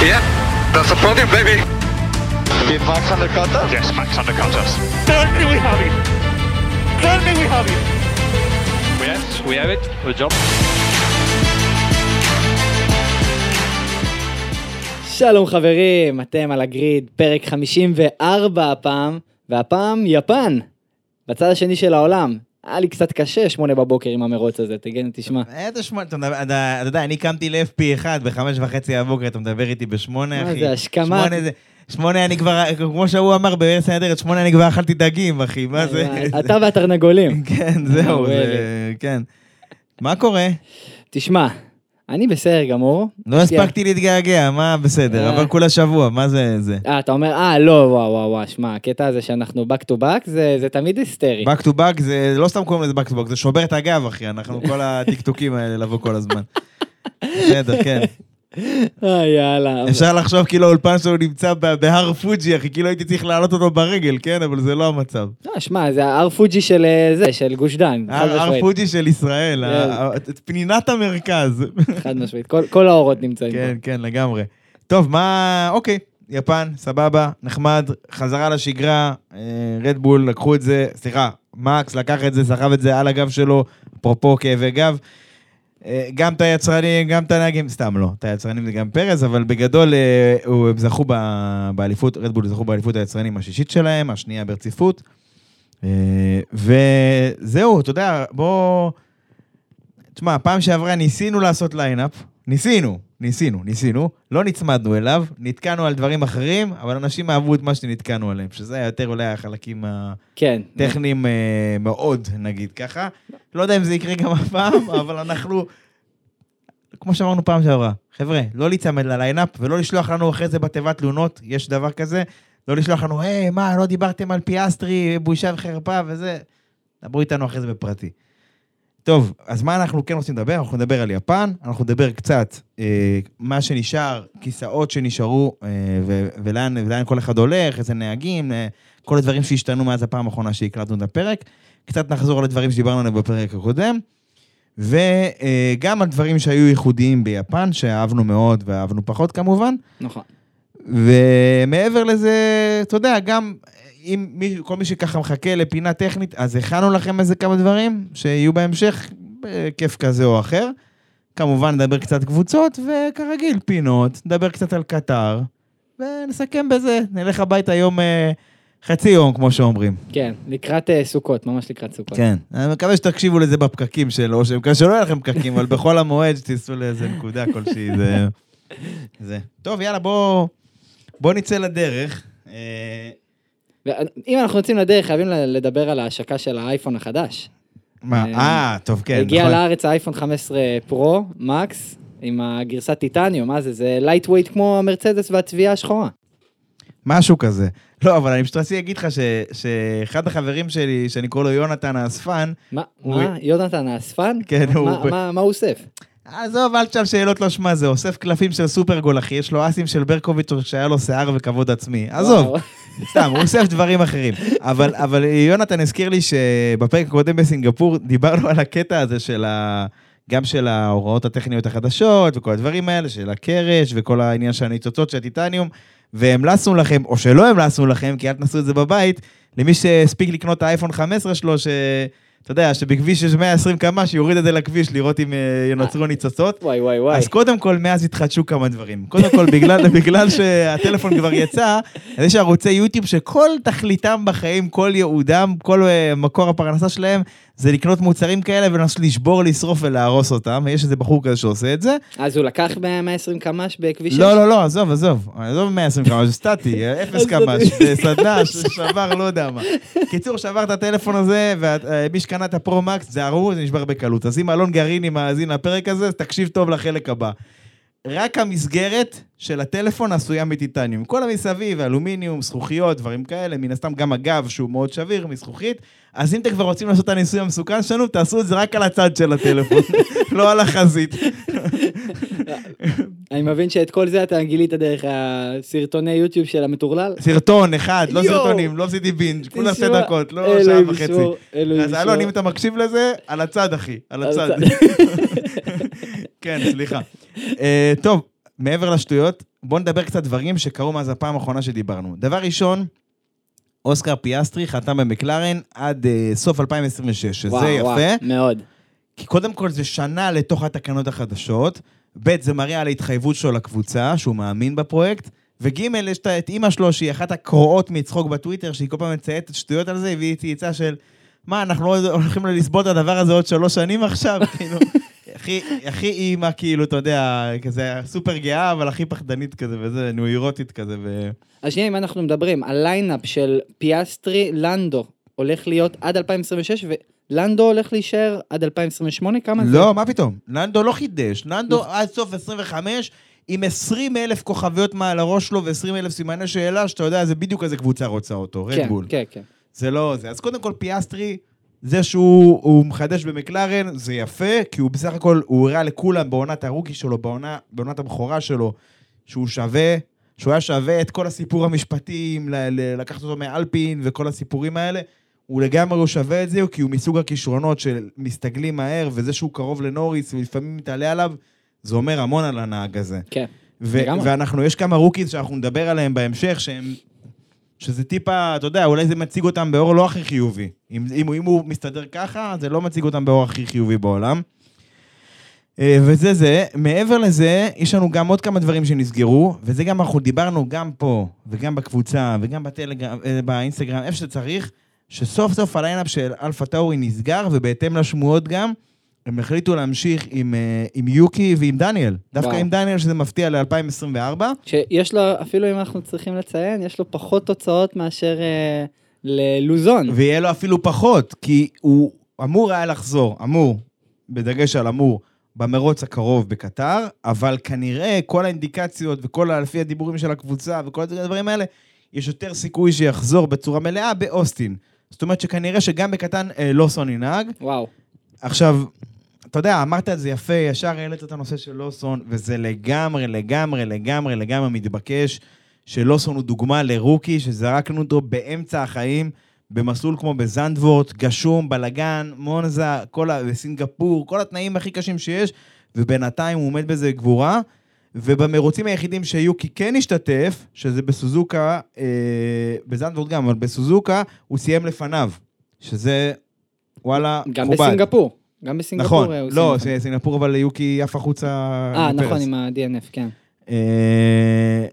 Yeah, that's a podium, baby. Did Max undercut us? Yes, Max undercut us. Certainly we have it. Certainly we have it. Yes, we have it. Good job. שלום חברים, אתם על הגריד, פרק 54 הפעם, והפעם יפן, בצד השני של העולם. היה לי קצת קשה, שמונה בבוקר עם המרוץ הזה, תגיד, תשמע. איזה שמונה, אתה מדבר- אתה אתה יודע, אני קמתי ל-FP1 בחמש וחצי הבוקר, אתה מדבר איתי בשמונה, מה אחי. זה, השכמה? שמונה זה... שמונה אני כבר, כמו שהוא אמר בארץ נהדרת, שמונה אני כבר אכלתי דגים, אחי, מה זה? אתה והתרנגולים. כן, זהו. כן. מה קורה? תשמע, אני בסדר גמור. לא הספקתי להתגעגע, מה בסדר, אה. אבל כולה שבוע, מה זה זה? אה, אתה אומר, אה, לא, וואו, וואו, וואו, שמע, הקטע הזה שאנחנו back to back, זה זה תמיד היסטרי. back to back זה לא סתם קוראים לזה back to back, זה שובר את הגב, אחי, אנחנו כל הטיקטוקים האלה לבוא כל הזמן. בסדר, כן. אה, יאללה. אפשר לחשוב כאילו האולפן שלו נמצא בהר פוג'י, אחי, כאילו הייתי צריך להעלות אותו ברגל, כן? אבל זה לא המצב. לא, שמע, זה ההר פוג'י של אה, זה, של גוש דן. הר הר. פוג'י של ישראל, כן. פנינת המרכז. חד משמעית. כל- האורות נמצאים כן. כן, לגמרי. טוב, מה... אוקיי, יפן, סבבה, נחמד, חזרה לשגרה, רדבול לקחו את זה, סליחה, מקס לקח את זה, סחב את זה על הגב שלו, אפרופו כאבי גב. אה, גם את היצרנים, גם את הנהגים, סתם לא, את היצרנים זה גם פרז, אבל בגדול אה, הם זכו באליפות, רדבול זכו באליפות היצרנים השישית שלהם, השנייה ברציפות. אה, וזהו, אתה יודע, בוא... תשמע, פעם שעברה ניסינו לעשות ליינאפ, ניסינו, ניסינו, ניסינו, לא נצמדנו אליו, נתקענו על דברים אחרים, אבל אנשים אהבו את מה שנתקענו עליהם, שזה היה יותר אולי החלקים כן. הטכניים אה, מאוד, נגיד ככה. לא יודע אם זה יקרה גם הפעם, אבל אנחנו, כמו שאמרנו פעם שעברה, חבר'ה, לא להיצמד לליינאפ ולא לשלוח לנו אחרי זה בתיבת תלונות, יש דבר כזה, לא לשלוח לנו, היי, מה, לא דיברתם על פיאסטרי, בושה וחרפה וזה, דברו איתנו אחרי זה בפרטי. טוב, אז מה אנחנו כן רוצים לדבר? אנחנו נדבר על יפן, אנחנו נדבר קצת אה, מה שנשאר, כיסאות שנשארו, אה, ו- ולאן, ולאן כל אחד הולך, איזה נהגים, אה, כל הדברים שהשתנו מאז הפעם האחרונה שהקלטנו את הפרק. קצת נחזור על הדברים שדיברנו עליהם בפרק הקודם, וגם על דברים שהיו ייחודיים ביפן, שאהבנו מאוד ואהבנו פחות כמובן. נכון. ומעבר לזה, אתה יודע, גם אם מי, כל מי שככה מחכה לפינה טכנית, אז הכנו לכם איזה כמה דברים שיהיו בהמשך, בכיף כזה או אחר. כמובן, נדבר קצת קבוצות, וכרגיל, פינות, נדבר קצת על קטר, ונסכם בזה. נלך הביתה יום, אה, חצי יום, כמו שאומרים. כן, לקראת אה, סוכות, ממש לקראת סוכות. כן. אני מקווה שתקשיבו לזה בפקקים שלו, שאני מקווה שלא יהיה לכם פקקים, אבל בכל המועד שתיסעו לאיזה נקודה כלשהי, זה... זה. טוב, יאללה, בוא, בוא נצא לדרך. ואם אנחנו יוצאים לדרך, חייבים לדבר על ההשקה של האייפון החדש. מה, אה, אה, טוב, כן, הגיע נכון. לארץ האייפון 15 פרו, מקס, עם הגרסת טיטניום, מה זה? זה lightweight כמו המרצדס והצביעה השחורה. משהו כזה. לא, אבל אני פשוט רציתי להגיד לך ש- שאחד החברים שלי, שאני קורא לו יונתן האספן, מה, הוא- מה, יונתן האספן? כן, מה- הוא- מה- מה הוא אוסף? עזוב, אל תשאל שאלות לא שמע, זה אוסף קלפים של סופרגול, אחי, יש לו אסים של ברקוביץ' שהיה לו שיער וכבוד עצמי. עזוב. סתם, הוא אוסף דברים אחרים. אבל, אבל יונתן הזכיר לי שבפרק הקודם בסינגפור דיברנו על הקטע הזה של ה... גם של ההוראות הטכניות החדשות וכל הדברים האלה, של הקרש וכל העניין של הניצוצות של הטיטניום, והמלצנו לכם, או שלא המלצנו לכם, כי אל תנסו את זה בבית, למי שהספיק לקנות את האייפון 15 שלו, ש... אתה יודע, שבכביש יש 120 קמ"ש, שיוריד את זה לכביש לראות אם אה, ינוצרו ניצוצות. וואי וואי וואי. אז קודם כל, מאז התחדשו כמה דברים. קודם כל, בגלל, בגלל שהטלפון כבר יצא, אז יש ערוצי יוטיוב שכל תכליתם בחיים, כל ייעודם, כל uh, מקור הפרנסה שלהם, זה לקנות מוצרים כאלה ולנסות לשבור, לשרוף ולהרוס אותם. ויש איזה בחור כזה שעושה את זה. אז הוא לקח ב-120 קמ"ש בכביש 6? לא, לא, לא, עזוב, עזוב. עזוב 120 קמ"ש, סטטי, אפס קמ"ש, סדנה, שבר, לא יודע מה. קיצור, שבר את הטלפון הזה, ומי שקנה את הפרו-מקס, זה ארור, זה נשבר בקלות. אז אם אלון גריני מאזין לפרק הזה, תקשיב טוב לחלק הבא. רק המסגרת של הטלפון עשויה מטיטניום. כל המסביב, אלומיניום, זכוכיות, דברים כאלה, מן הסתם גם הגב שהוא מאוד שביר מזכוכית. אז אם אתם כבר רוצים לעשות את הניסוי המסוכן שלנו, תעשו את זה רק על הצד של הטלפון, לא על החזית. אני מבין שאת כל זה אתה גילית דרך הסרטוני יוטיוב של המטורלל? סרטון אחד, לא. סרטונים, לא עשיתי בינג', כולה שתי דקות, לא שעה וחצי. אז אלון. אם אתה מקשיב לזה, על הצד, אחי, על. הצד. כן, סליחה. אה, טוב, מעבר לשטויות, בואו נדבר קצת דברים שקרו מאז הפעם האחרונה שדיברנו. דבר ראשון, אוסקר פיאסטרי חתם במקלרן עד אה, סוף 2026, שזה וואו, יפה. וואו, מאוד. כי קודם כל זה שנה לתוך התקנות החדשות, ב' זה מראה על ההתחייבות שלו לקבוצה, שהוא מאמין בפרויקט, וג' יש את- אימא שלו, שהיא אחת הקרועות מצחוק בטוויטר, שהיא כל פעם מצייצת שטויות על זה, והיא צייצה של, מה, אנחנו לא הולכים לסבול את הדבר הזה עוד שלוש שנים עכשיו? כאילו, הכי, הכי אימא, כאילו, אתה יודע, כזה סופר גאה, אבל הכי פחדנית כזה, וזה, נוירוטית כזה, ו... אז שנייה, אם אנחנו מדברים על ליינאפ של פיאסטרי, לנדו הולך להיות עד 2026, ולנדו הולך להישאר עד 2028, כמה זה? לא, מה פתאום? לנדו לא חידש. לנדו עד סוף 25, עם 20 אלף כוכביות מעל הראש שלו ו-20 אלף סימני שאלה, שאתה יודע, זה בדיוק איזה קבוצה רוצה אותו, כן, רדבול. כן, כן. זה לא זה. אז קודם כל, פיאסטרי, זה שהוא הוא מחדש במקלרן, זה יפה, כי הוא בסך הכל, הוא הראה לכולם בעונת ה rookie שלו, בעונה, בעונת הבכורה שלו, שהוא שווה, שהוא היה שווה את כל הסיפור המשפטי, עם ל- ל- לקחת אותו מאלפין וכל הסיפורים האלה. הוא לגמרי הוא שווה את זה, כי הוא מסוג הכישרונות של מסתגלים מהר, וזה שהוא קרוב לנוריס ולפעמים מתעלה עליו, זה אומר המון על הנהג הזה. כן. ו- לגמרי. ואנחנו, יש כמה rookies שאנחנו נדבר עליהם בהמשך, שהם... שזה טיפה, אתה יודע, אולי זה מציג אותם באור לא הכי חיובי. אם, אם, אם הוא מסתדר ככה, זה לא מציג אותם באור הכי חיובי בעולם. אה, וזה זה. מעבר לזה, יש לנו גם עוד כמה דברים שנסגרו, וזה גם אנחנו דיברנו גם פה, וגם בקבוצה, וגם בטלגרם, אה, באינסטגרם, איפה שצריך, שסוף סוף הליינאפ של אלפה טאורי נסגר, ובהתאם לשמועות גם, הם החליטו להמשיך עם, אה, עם יוקי ועם דניאל. דווקא וואו. עם דניאל, שזה מפתיע ל-2024. שיש לו, אפילו אם אנחנו צריכים לציין, יש לו פחות תוצאות מאשר אה, ללוזון. ויהיה לו אפילו פחות, כי הוא אמור היה לחזור, אמור, בדגש על אמור, במרוץ הקרוב בקטר, אבל כנראה כל האינדיקציות וכל, לפי הדיבורים של הקבוצה וכל הדברים האלה, יש יותר סיכוי שיחזור בצורה מלאה באוסטין. זאת אומרת שכנראה שגם בקטן אה, לוסון ינהג. וואו. עכשיו, אתה יודע, אמרת את זה יפה, ישר העלית את הנושא של לוסון, וזה לגמרי, לגמרי, לגמרי, לגמרי מתבקש, שלוסון הוא דוגמה לרוקי, שזרקנו אותו באמצע החיים, במסלול כמו בזנדוורט, גשום, בלגן, מונזה, כל ה... בסינגפור, כל התנאים הכי קשים שיש, ובינתיים הוא עומד בזה גבורה. ובמרוצים היחידים שיוקי כן השתתף, שזה בסוזוקה, אה, בזנדוורט גם, אבל בסוזוקה, הוא סיים לפניו, שזה, וואלה, גם מכובד. בסינגפור. גם בסינגפור. נכון, אה, לא, לפניו. סינגפור אבל יוקי עף החוצה. אה. נכון, עם ה-DNF, כן. אה,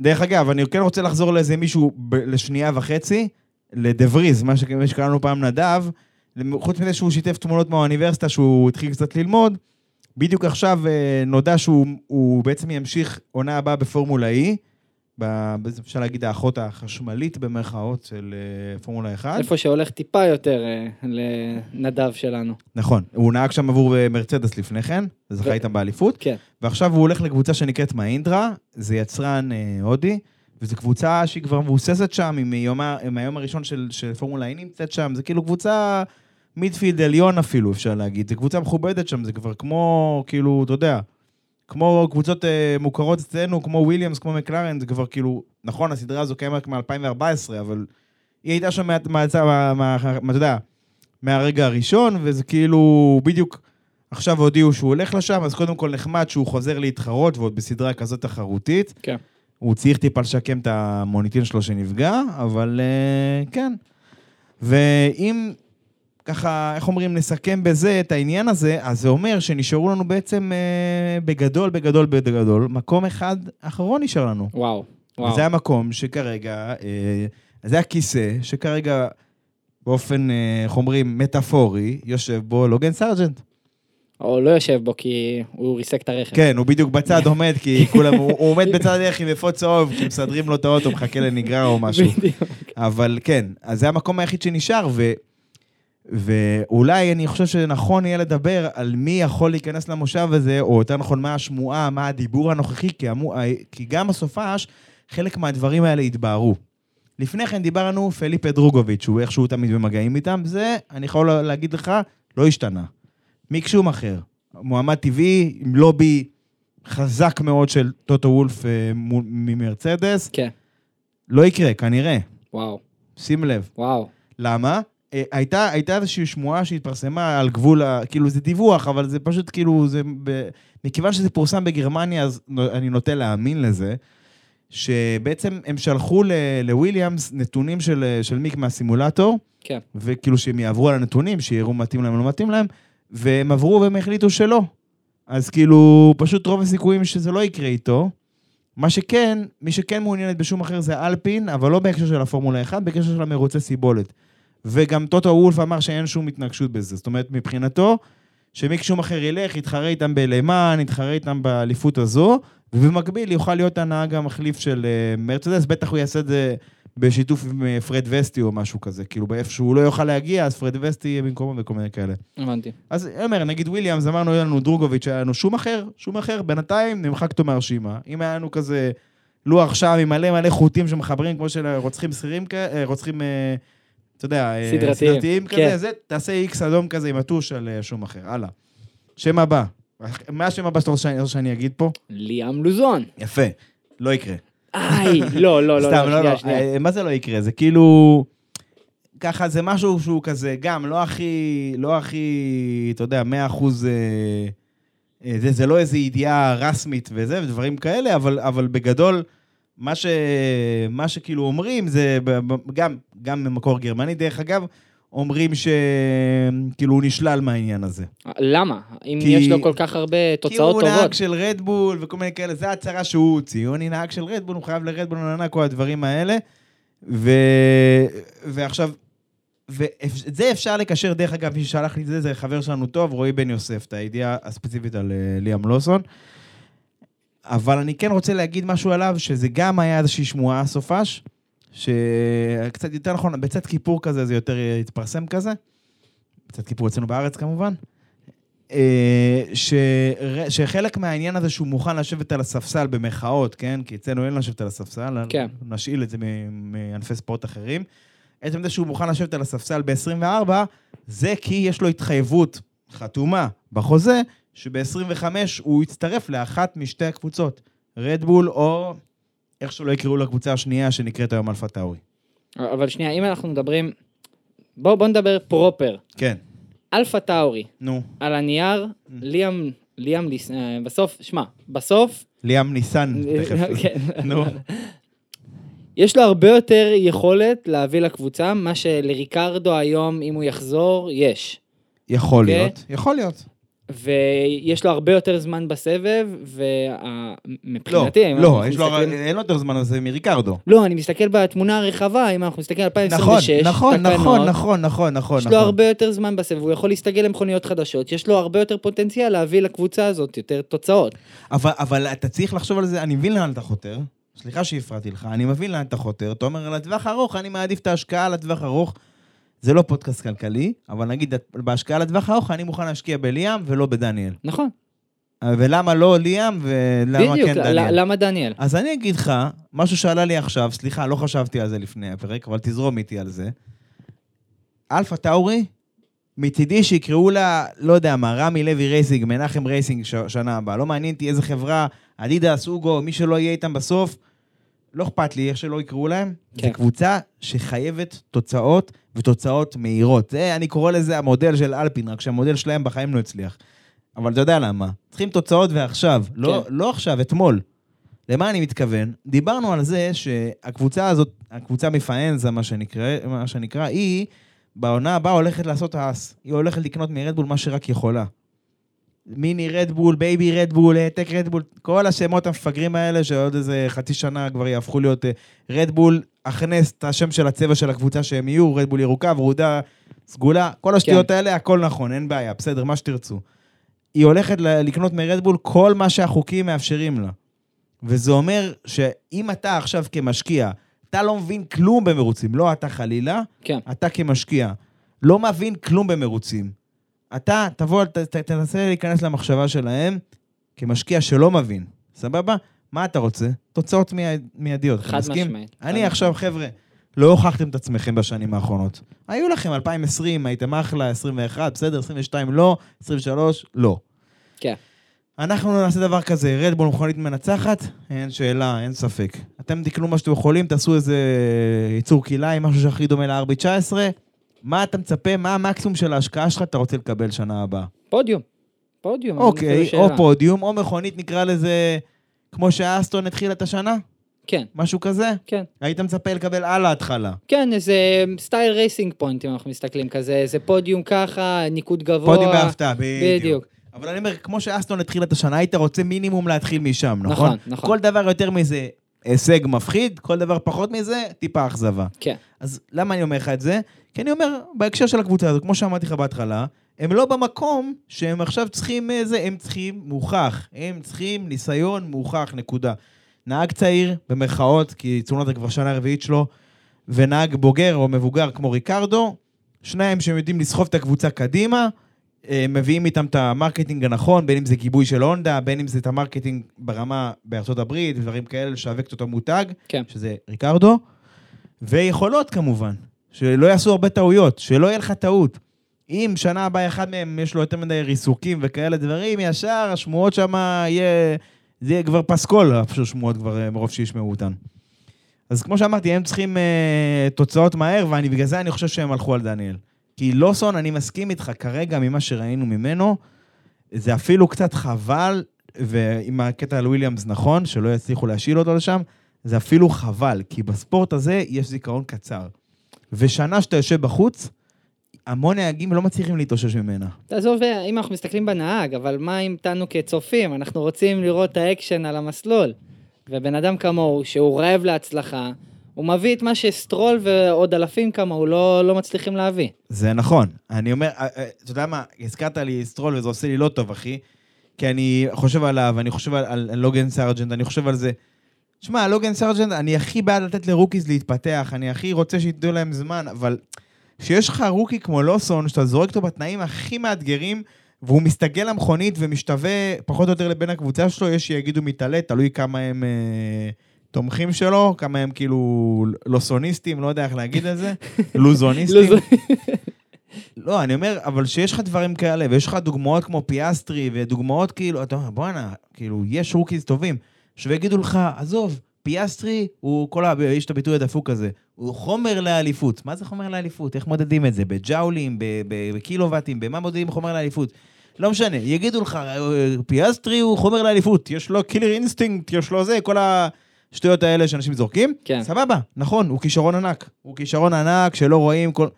דרך אגב, אני כן רוצה לחזור לאיזה מישהו ב- לשנייה וחצי, לדה וריז, מה שקראנו פעם נדב, חוץ מזה שהוא שיתף תמונות מהאוניברסיטה שהוא התחיל קצת ללמוד, בדיוק עכשיו אה, נודע שהוא הוא בעצם ימשיך עונה הבאה בפורמולה E, אפשר להגיד האחות החשמלית במרכאות של אה, פורמולה 1. איפה שהולך טיפה יותר אה, לנדב שלנו. נכון, הוא נהג שם עבור אה, מרצדס לפני כן, וזכה ו- איתם באליפות. כן. ועכשיו הוא הולך לקבוצה שנקראת מאינדרה, זה יצרן הודי, וזו קבוצה שהיא כבר מבוססת שם, עם, מיום, ה- עם היום הראשון של, של פורמולה E נמצאת שם, זה כאילו קבוצה מידפילד עליון אפילו, אפשר להגיד. זו קבוצה מכובדת שם, זה כבר כמו, כאילו, אתה יודע, כמו קבוצות אה, מוכרות אצלנו, כמו וויליאמס, כמו מקלרן, זה כבר כאילו, נכון, הסדרה הזו קיימת רק מ-2014, אבל היא הייתה שם, מה, מה, מה, מה, מה, אתה יודע, מהרגע הראשון, וזה כאילו, בדיוק... עכשיו הודיעו שהוא הולך לשם, אז קודם כל נחמד שהוא חוזר להתחרות, ועוד בסדרה כזאת תחרותית. כן. הוא צריך טיפה לשקם את המוניטין שלו שנפגע, אבל uh, כן. ואם ככה, איך אומרים, נסכם בזה את העניין הזה, אז זה אומר שנשארו לנו בעצם uh, בגדול, בגדול, בגדול, מקום אחד אחרון נשאר לנו. וואו. וואו. וזה המקום שכרגע, אה, זה הכיסא שכרגע, באופן, אה, איך אומרים, מטאפורי, יושב בו לוגן סארג'נט. או לא יושב בו כי הוא ריסק את הרכב. כן, הוא בדיוק בצד עומד, כי כולם, הוא, הוא עומד בצד הדרך עם אפוד צהוב, כי מסדרים לו את האוטו, מחכה לנגרר או משהו. בדיוק. אבל כן, אז זה המקום היחיד שנשאר, ו, ואולי אני חושב שנכון יהיה לדבר על מי יכול להיכנס למושב הזה, או יותר נכון, מה השמועה, מה הדיבור הנוכחי, כי, המו, כי גם בסופש, חלק מהדברים האלה התבהרו. לפני כן דיברנו פליפה דרוגוביץ', שהוא איכשהו תמיד במגעים איתם, זה, אני יכול להגיד לך, לא השתנה. מיק אחר. מועמד טבעי, עם לובי חזק מאוד של טוטו וולף אה, ממרצדס. כן. לא יקרה, כנראה. וואו. שים לב. וואו. למה? אה, הייתה, הייתה איזושהי שמועה שהתפרסמה על גבול, ה, כאילו זה דיווח, אבל זה פשוט כאילו, זה, ב, מכיוון שזה פורסם בגרמניה, אז אני נוטה להאמין לזה, שבעצם הם שלחו ל- לוויליאמס נתונים של, של מיק מהסימולטור, כן. וכאילו שהם יעברו על הנתונים, שיראו מתאים להם או לא מתאים להם, והם עברו והם החליטו שלא. אז כאילו, פשוט רוב הסיכויים שזה לא יקרה איתו. מה שכן, מי שכן מעוניינת בשום אחר זה אלפין, אבל לא בהקשר של הפורמולה 1, בהקשר של המרוצי סיבולת. וגם טוטו וולף אמר שאין שום התנגשות בזה. זאת אומרת, מבחינתו, שמיק שומאכר ילך, יתחרה איתם בלה מאן, יתחרה איתם באליפות הזו, ובמקביל יוכל להיות הנהג המחליף של אה, מרצדס, בטח הוא יעשה את זה בשיתוף עם אה, פרד וסטי או משהו כזה. כאילו, באיפה שהוא לא יוכל להגיע, אז פרד וסטי יהיה במקומו וכל מיני כאלה. הבנתי. אז אני אומר, נגיד וויליאמס, אמרנו, היה לנו דרוגוביץ', היה לנו שומאכר, שומאכר, בינתיים נמחק אותו מהרשימה. אם היה לנו כזה לוח עכשיו עם מלא מלא חוטים שמחברים, כמו של רוצחים שכירים רוצחים, אה, אתה יודע, אה, סדרתיים, סדרתיים כן. כזה, זה, תעשה איקס אדום כזה עם הטוש על אה, שום אחר, הלאה. שם הבא. מה השם הבא שאתה רוצה שאני- אגיד פה? ליאם לוזון. יפה, לא יקרה. איי, לא, לא, לא, סתם, לא, לא, שנייה, לא. אה, מה זה לא יקרה? זה כאילו... ככה, זה משהו שהוא כזה, גם לא הכי, לא הכי, אתה יודע, מאה אחוז... זה, זה לא איזו ידיעה רסמית וזה, ודברים כאלה, אבל, אבל בגדול, מה, ש, מה שכאילו אומרים, זה גם, גם ממקור גרמני, דרך אגב, אומרים שכאילו הוא נשלל מהעניין הזה. למה? אם כי- יש לו כל כך הרבה תוצאות כי הוא נהג טובות. של רדבול וכל מיני כאלה, זה ההצהרה שהוא הוציא. הוא נהג של רדבול, הוא חייב לרדבול, כל הדברים האלה. ו... ועכשיו, ואת זה אפשר לקשר, דרך אגב, מי ששלח לי את זה, זה חבר שלנו טוב, רועי בן יוסף, את הידיעה הספציפית על אה, ליאם לוסון. אבל אני כן רוצה להגיד משהו עליו, שזה גם היה איזושהי שמועה סופש, שקצת יותר נכון, בצאת כיפור כזה, זה יותר התפרסם כזה. בצאת כיפור אצלנו בארץ כמובן. אה, ש... שחלק מהעניין הזה שהוא מוכן לשבת על הספסל במחאות, כן? כי אצלנו אין לשבת על הספסל, כן. נשאיל את זה מענפי ספורט אחרים. עצם זה שהוא מוכן לשבת על הספסל ב-24, זה כי יש לו התחייבות חתומה בחוזה, שב-25 הוא יצטרף לאחת משתי הקבוצות, רדבול או איך שלא יקראו לקבוצה השנייה שנקראת היום אלפה טאורי. אבל שנייה, אם אנחנו מדברים... בוא, בוא נדבר פרופר. כן, אלפה טאורי, נו. על הנייר, ליאם, ליאם, ליס- אה, בסוף, שמע, בסוף, ליאם ניסן, תכף. כן. נו. יש לו הרבה יותר יכולת להביא לקבוצה, מה שלריקרדו היום, אם הוא יחזור, יש. יכול אוקיי? להיות, יכול להיות. ויש לו הרבה יותר זמן בסבב, לא, ומבחינתי, לא, אנחנו יש לו, מסתכלים- אין לו יותר זמן זה מריקרדו. לא, אני מסתכל בתמונה הרחבה, אם אנחנו מסתכלים על נכון, 2026, נכון, תקנות, נכון, נכון, נכון, נכון. יש לו נכון. הרבה יותר זמן בסבב, הוא יכול להסתגל למכוניות חדשות, יש לו הרבה יותר פוטנציאל להביא לקבוצה הזאת יותר תוצאות. אבל, אבל אתה צריך לחשוב על זה, אני מבין לאן אתה חותר. סליחה שהפרעתי לך, אני מבין לאן אתה חותר. אתה אומר, לטווח הארוך, אני מעדיף את ההשקעה לטווח הארוך. זה לא פודקאסט כלכלי, אבל נגיד, בהשקעה לטווח הארוך, אני מוכן להשקיע בליאם ולא בדניאל. נכון, ולמה לא ליאם ולמה בדיוק, כן דניאל? למה דניאל? אז אני אגיד לך, משהו שעלה לי עכשיו, סליחה, לא חשבתי על זה לפני הפרק, אבל תזרום איתי על זה. אלפה טאורי, מצידי שיקראו לה, לא יודע מה, רמי לוי racing, מנחם racing ש- שנה הבאה. לא מעניין אותי איזה חברה, אדידס, הוגו, מי שלא יהיה איתם בסוף, לא אכפת לי איך שלא יקראו להם. כן. זו קבוצה שחייבת תוצאות ותוצאות מהירות. זה, אני קורא לזה המודל של אלפין, רק שהמודל שלהם בחיים לא הצליח. אבל אתה יודע למה? צריכים תוצאות ועכשיו, לא, כן. לא עכשיו, אתמול. למה אני מתכוון? דיברנו על זה שהקבוצה הזאת, הקבוצה מפאנזה, מה שנקרא, מה שנקרא, היא בעונה הבאה הולכת לעשות האס. היא הולכת לקנות מרדבול מה שרק יכולה. מיני רדבול, baby רדבול, העתק רדבול, כל השמות המפגרים האלה שעוד איזה חצי שנה כבר יהפכו להיות אה, רדבול, הכנס את השם של הצבע של הקבוצה שהם יהיו, רדבול ירוקה, ורודה, סגולה, כל השטויות האלה, הכל נכון, אין בעיה, בסדר, מה שתרצו. היא הולכת לקנות מרדבול כל מה שהחוקים מאפשרים לה. וזה אומר שאם אתה עכשיו כמשקיע, אתה לא מבין כלום במרוצים, לא אתה חלילה, כן. אתה כמשקיע, לא מבין כלום במרוצים. אתה תבוא, ת, ת, תנסה להיכנס למחשבה שלהם כמשקיע שלא מבין, סבבה? מה אתה רוצה? תוצאות מייד, מיידיות, חד? משמעית. אני עכשיו, חבר'ה, לא הוכחתם את עצמכם בשנים האחרונות. היו לכם 2020, הייתם אחלה, 21, בסדר, 22 לא, 23 לא. כן. אנחנו נעשה דבר כזה, רדבול מכונית מנצחת, אין שאלה, אין ספק. אתם תקנו מה שאתם יכולים, תעשו איזה ייצור כלאיים, משהו שהכי דומה ל-RB19, מה אתה מצפה, מה המקסימום של ההשקעה שלך אתה רוצה לקבל שנה הבאה? פודיום. פודיום. אוקיי, או. פודיום, או מכונית נקרא לזה, כמו שאסטון התחילה את השנה? כן, משהו כזה? כן. היית מצפה לקבל על ההתחלה. כן, איזה style רייסינג פוינט, אם אנחנו מסתכלים כזה, איזה פודיום ככה, ניקוד גבוה. פודיום בהפתעה, בדיוק. בדיוק. אבל אני אומר, כמו שאסטון התחילה את השנה, היית רוצה מינימום להתחיל משם, נכון? נכון, נכון. כל דבר יותר מזה, הישג מפחיד, כל דבר פחות מזה, טיפה אכזבה. כן, אז למה אני אומר לך את זה? כי אני אומר, בהקשר של הקבוצה הזו, כמו שאמרתי לך בהתחלה, הם לא במקום שהם עכשיו צריכים איזה, הם צריכים מוכח. הם צריכים ניסיון מוכח, נקודה. נהג צעיר, במרכאות, כי צונודה זה כבר שנה רביעית שלו, ונהג בוגר או מבוגר כמו ריקרדו, שניים שהם יודעים לסחוב את הקבוצה קדימה, אה, מביאים איתם את ה marketing הנכון, בין אם זה גיבוי של הונדה, בין אם זה את ה marketing ברמה בארצות הברית, דברים כאלה, לשווק את אותו מותג, כן. שזה ריקרדו, ויכולות כמובן, שלא יעשו הרבה טעויות, שלא יהיה לך טעות. אם שנה הבאה אחד מהם יש לו יותר מדי ריסוקים וכאלה דברים, ישר השמועות שם יהיה, זה יהיה כבר פסקול, פשוט שמועות כבר אה, מרוב שישמעו אותן. אז כמו שאמרתי, הם צריכים אה, תוצאות מהר, ובגלל זה אני חושב שהם הלכו על דניאל. כי לוסון, אני מסכים איתך, כרגע ממה שראינו ממנו, זה אפילו קצת חבל, ואם הקטע על וויליאמס נכון, שלא יצליחו להשיל אותו לשם, זה אפילו חבל, כי בספורט הזה יש זיכרון קצר. ושנה שאתה יושב בחוץ, המון נהגים לא מצליחים להתאושש ממנה. תעזוב, אם אנחנו מסתכלים בנהג, אבל מה איתנו כצופים? אנחנו רוצים לראות את האקשן על המסלול. ובן אדם כמוהו, שהוא רעב להצלחה, הוא מביא את מה שסטרול ועוד אלפים כמוהו לא, לא מצליחים להביא. זה נכון. אני אומר, אה, אה, אתה יודע מה, הזכרת לי סטרול וזה עושה לי לא טוב, אחי. כי אני חושב עליו, אני חושב על, על, על לוגן סארג'נט, אני חושב על זה. שמע, לוגן סארג'נט, אני הכי בעד לתת ל rookies להתפתח, אני הכי רוצה שייתנו להם זמן, אבל כשיש לך rookie כמו לוסון, שאתה זורק אותו בתנאים הכי מאתגרים, והוא מסתגל למכונית ומשתווה פחות או יותר לבן הקבוצה שלו, יש שיגידו מתעלה, תלוי כמה הם אה, תומכים שלו, כמה הם כאילו לוסוניסטים, לא יודע איך להגיד את זה, לוזוניסטים. לא, אני אומר, אבל שיש לך דברים כאלה, ויש לך דוגמאות כמו פיאסטרי, ודוגמאות כאילו, אתה אומר, בואנה, כאילו, יש rookies טובים, שיגידו לך, עזוב, פיאסטרי הוא כל ה... יש את הביטוי הדפוק הזה, הוא חומר לאליפות. מה זה חומר לאליפות? איך מודדים את זה? בג'אולים, בקילוואטים, במה מודדים חומר לאליפות? לא משנה, יגידו לך, "אה, פיאסטרי הוא חומר לאליפות, יש לו killer instinct, יש לו זה, כל השטויות האלה שאנשים זורקים. כן. סבבה, נכון, הוא כישרון ענק. הוא כישרון ענק שלא רואים כל...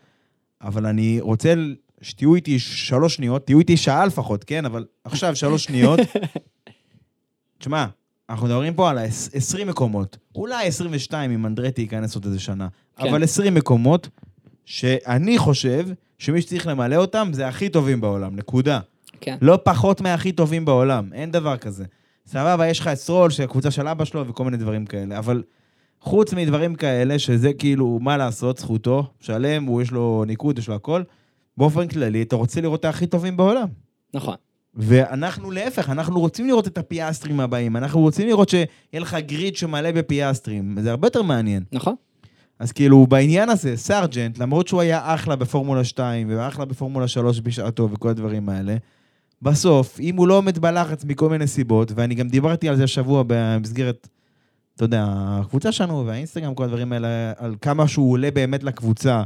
אבל אני רוצה שתהיו איתי שלוש שניות, תהיו איתי שעה לפחות, כן? אבל עכשיו שלוש שניות. תשמע, אנחנו מדברים פה על ה-20 מקומות, אולי 22 אם אנדרטי ייכנס עוד איזה שנה, כן. אבל 20 מקומות שאני חושב שמי שצריך למלא אותם זה הכי טובים בעולם, נקודה. כן. לא פחות מהכי טובים בעולם, אין דבר כזה. סבבה, יש לך את סטרול, שהקבוצה של אבא שלו וכל מיני דברים כאלה, אבל חוץ מדברים כאלה, שזה כאילו, מה לעשות, זכותו, שלם, הוא יש לו ניקוד, יש לו הכל, באופן כללי, אתה רוצה לראות את הכי טובים בעולם. נכון. ואנחנו להפך, אנחנו רוצים לראות את הפיאסטרים הבאים, אנחנו רוצים לראות שיהיה לך גריד שמלא בפיאסטרים, זה הרבה יותר מעניין. נכון. אז כאילו, בעניין הזה, סארג'נט, למרות שהוא היה אחלה בפורמולה 2 ואחלה בפורמולה 3 בשעתו וכל הדברים האלה, בסוף, אם הוא לא עומד בלחץ מכל מיני סיבות, ואני גם דיברתי על זה השבוע במסגרת, אתה יודע, הקבוצה שלנו והאינסטגרם, כל הדברים האלה, על כמה שהוא עולה באמת לקבוצה,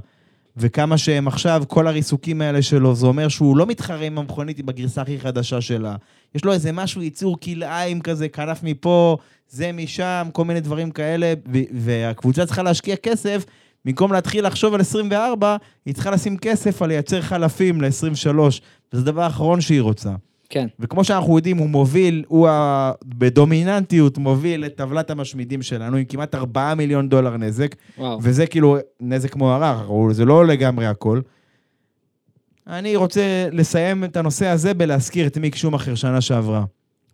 וכמה שהם עכשיו, כל הריסוקים האלה שלו, זה אומר שהוא לא מתחרה עם המכונית בגרסה הכי חדשה שלה. יש לו איזה משהו, ייצור כלאיים כזה, כנף מפה, זה משם, כל מיני דברים כאלה, והקבוצה צריכה להשקיע כסף, במקום להתחיל לחשוב על 24, היא צריכה לשים כסף על לייצר חלפים ל-23, וזה הדבר האחרון שהיא רוצה. כן. וכמו שאנחנו יודעים, הוא מוביל, הוא ה... בדומיננטיות מוביל את טבלת המשמידים שלנו עם כמעט 4 מיליון דולר נזק, וואו. וזה כאילו נזק מוערך, זה לא לגמרי הכל. אני רוצה לסיים את הנושא הזה בלהזכיר את מיק שומאחר שנה שעברה.